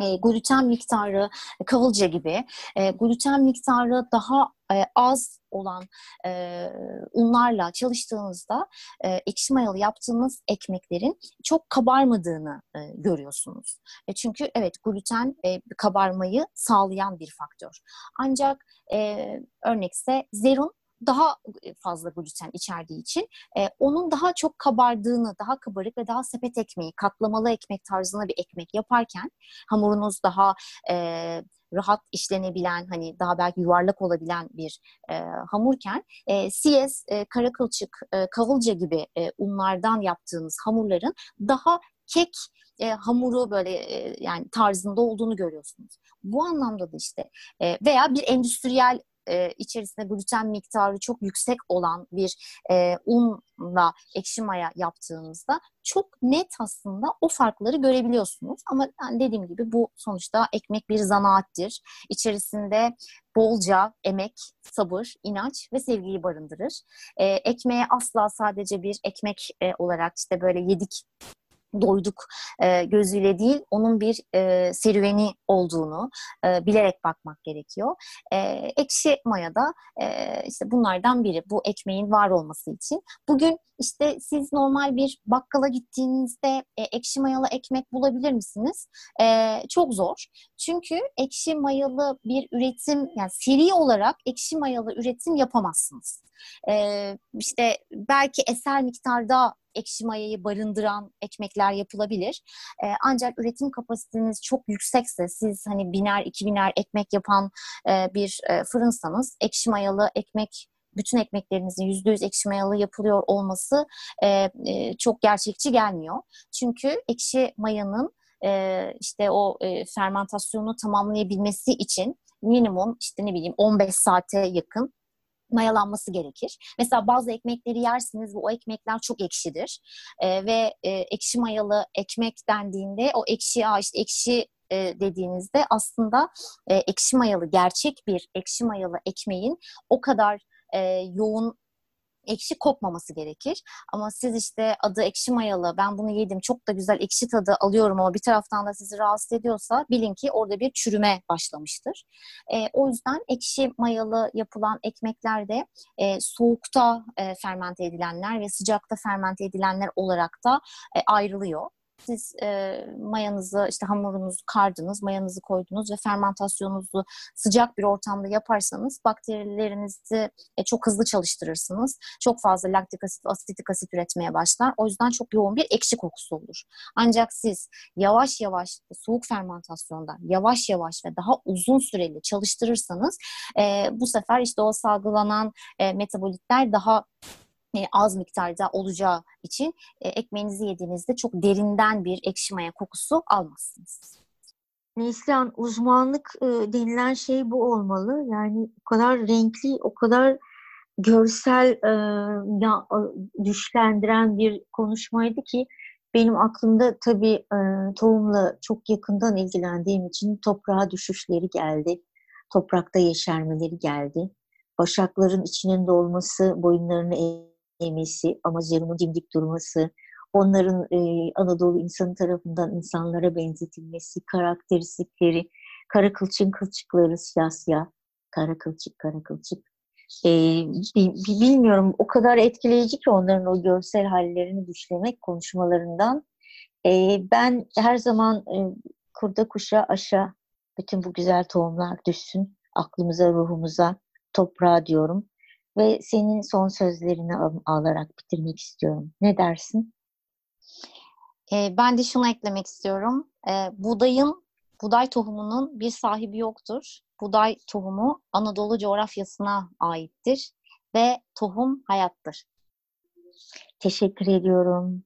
e, gluten miktarı kavılca gibi e, gluten miktarı daha e, az olan e, unlarla çalıştığınızda e, ekşi mayalı yaptığınız ekmeklerin çok kabarmadığını e, görüyorsunuz. E, çünkü evet gluten e, kabarmayı sağlayan bir faktör. Ancak e, örnekse zerun daha e, fazla gluten içerdiği için e, onun daha çok kabardığını, daha kabarık ve daha sepet ekmeği, katlamalı ekmek tarzına bir ekmek yaparken hamurunuz daha e, rahat işlenebilen, hani daha belki yuvarlak olabilen bir e, hamurken e, siyez, e, kara kılçık, e, kavulca gibi e, unlardan yaptığınız hamurların daha kek e, hamuru böyle e, yani tarzında olduğunu görüyorsunuz. Bu anlamda da işte e, veya bir endüstriyel e, içerisinde gluten miktarı çok yüksek olan bir e, unla ekşi maya yaptığınızda çok net aslında o farkları görebiliyorsunuz. Ama yani dediğim gibi bu sonuçta ekmek bir zanaattir. İçerisinde bolca emek, sabır, inanç ve sevgiyi barındırır. E, ekmeğe asla sadece bir ekmek e, olarak işte böyle yedik doyduk e, gözüyle değil, onun bir e, serüveni olduğunu e, bilerek bakmak gerekiyor. E, ekşi maya da e, işte bunlardan biri. Bu ekmeğin var olması için. Bugün işte siz normal bir bakkala gittiğinizde e, ekşi mayalı ekmek bulabilir misiniz? E, çok zor. Çünkü ekşi mayalı bir üretim, yani seri olarak ekşi mayalı üretim yapamazsınız. E, işte belki eser miktarda ekşi mayayı barındıran ekmekler yapılabilir. E, ancak üretim kapasiteniz çok yüksekse siz hani biner, iki biner ekmek yapan e, bir e, fırınsanız ekşi mayalı ekmek bütün ekmeklerinizin yüzde yüz ekşi mayalı yapılıyor olması e, e, çok gerçekçi gelmiyor. Çünkü ekşi mayanın e, işte o e, fermentasyonu tamamlayabilmesi için minimum işte ne bileyim 15 saate yakın mayalanması gerekir. Mesela bazı ekmekleri yersiniz ve o ekmekler çok ekşidir. E, ve e, ekşi mayalı ekmek dendiğinde o ekşi, işte ekşi e, dediğinizde aslında e, ekşi mayalı, gerçek bir ekşi mayalı ekmeğin o kadar e, yoğun ekşi kokmaması gerekir. Ama siz işte adı ekşi mayalı, ben bunu yedim, çok da güzel ekşi tadı alıyorum ama bir taraftan da sizi rahatsız ediyorsa bilin ki orada bir çürüme başlamıştır. E, o yüzden ekşi mayalı yapılan ekmeklerde e, soğukta e, fermente edilenler ve sıcakta fermente edilenler olarak da e, ayrılıyor siz e, mayanızı işte hamurunuzu kardınız, mayanızı koydunuz ve fermentasyonunuzu sıcak bir ortamda yaparsanız bakterilerinizi e, çok hızlı çalıştırırsınız. Çok fazla laktik asit, asitik asit üretmeye başlar. O yüzden çok yoğun bir ekşi kokusu olur. Ancak siz yavaş yavaş soğuk fermentasyonda yavaş yavaş ve daha uzun süreli çalıştırırsanız e, bu sefer işte o salgılanan e, metabolitler daha e, az miktarda olacağı için e, ekmeğinizi yediğinizde çok derinden bir ekşi maya kokusu almazsınız. Neslihan uzmanlık e, denilen şey bu olmalı. Yani o kadar renkli, o kadar görsel e, ya, e, düşlendiren bir konuşmaydı ki benim aklımda tabii e, tohumla çok yakından ilgilendiğim için toprağa düşüşleri geldi. toprakta yeşermeleri geldi. Başakların içinin dolması, boyunlarını eğmesi, Amazon'un dimdik durması, onların e, Anadolu insanı tarafından insanlara benzetilmesi, karakteristikleri, kara kılçın kılçıkları siyah siyah, kara kılçık kara kılçık. E, bilmiyorum o kadar etkileyici ki onların o görsel hallerini düşlemek konuşmalarından. E, ben her zaman e, kurda kuşa aşağı bütün bu güzel tohumlar düşsün aklımıza, ruhumuza, toprağa diyorum. Ve senin son sözlerini alarak bitirmek istiyorum. Ne dersin? E, ben de şunu eklemek istiyorum. E, buğdayın, buğday tohumunun bir sahibi yoktur. Buğday tohumu Anadolu coğrafyasına aittir ve tohum hayattır. Teşekkür ediyorum.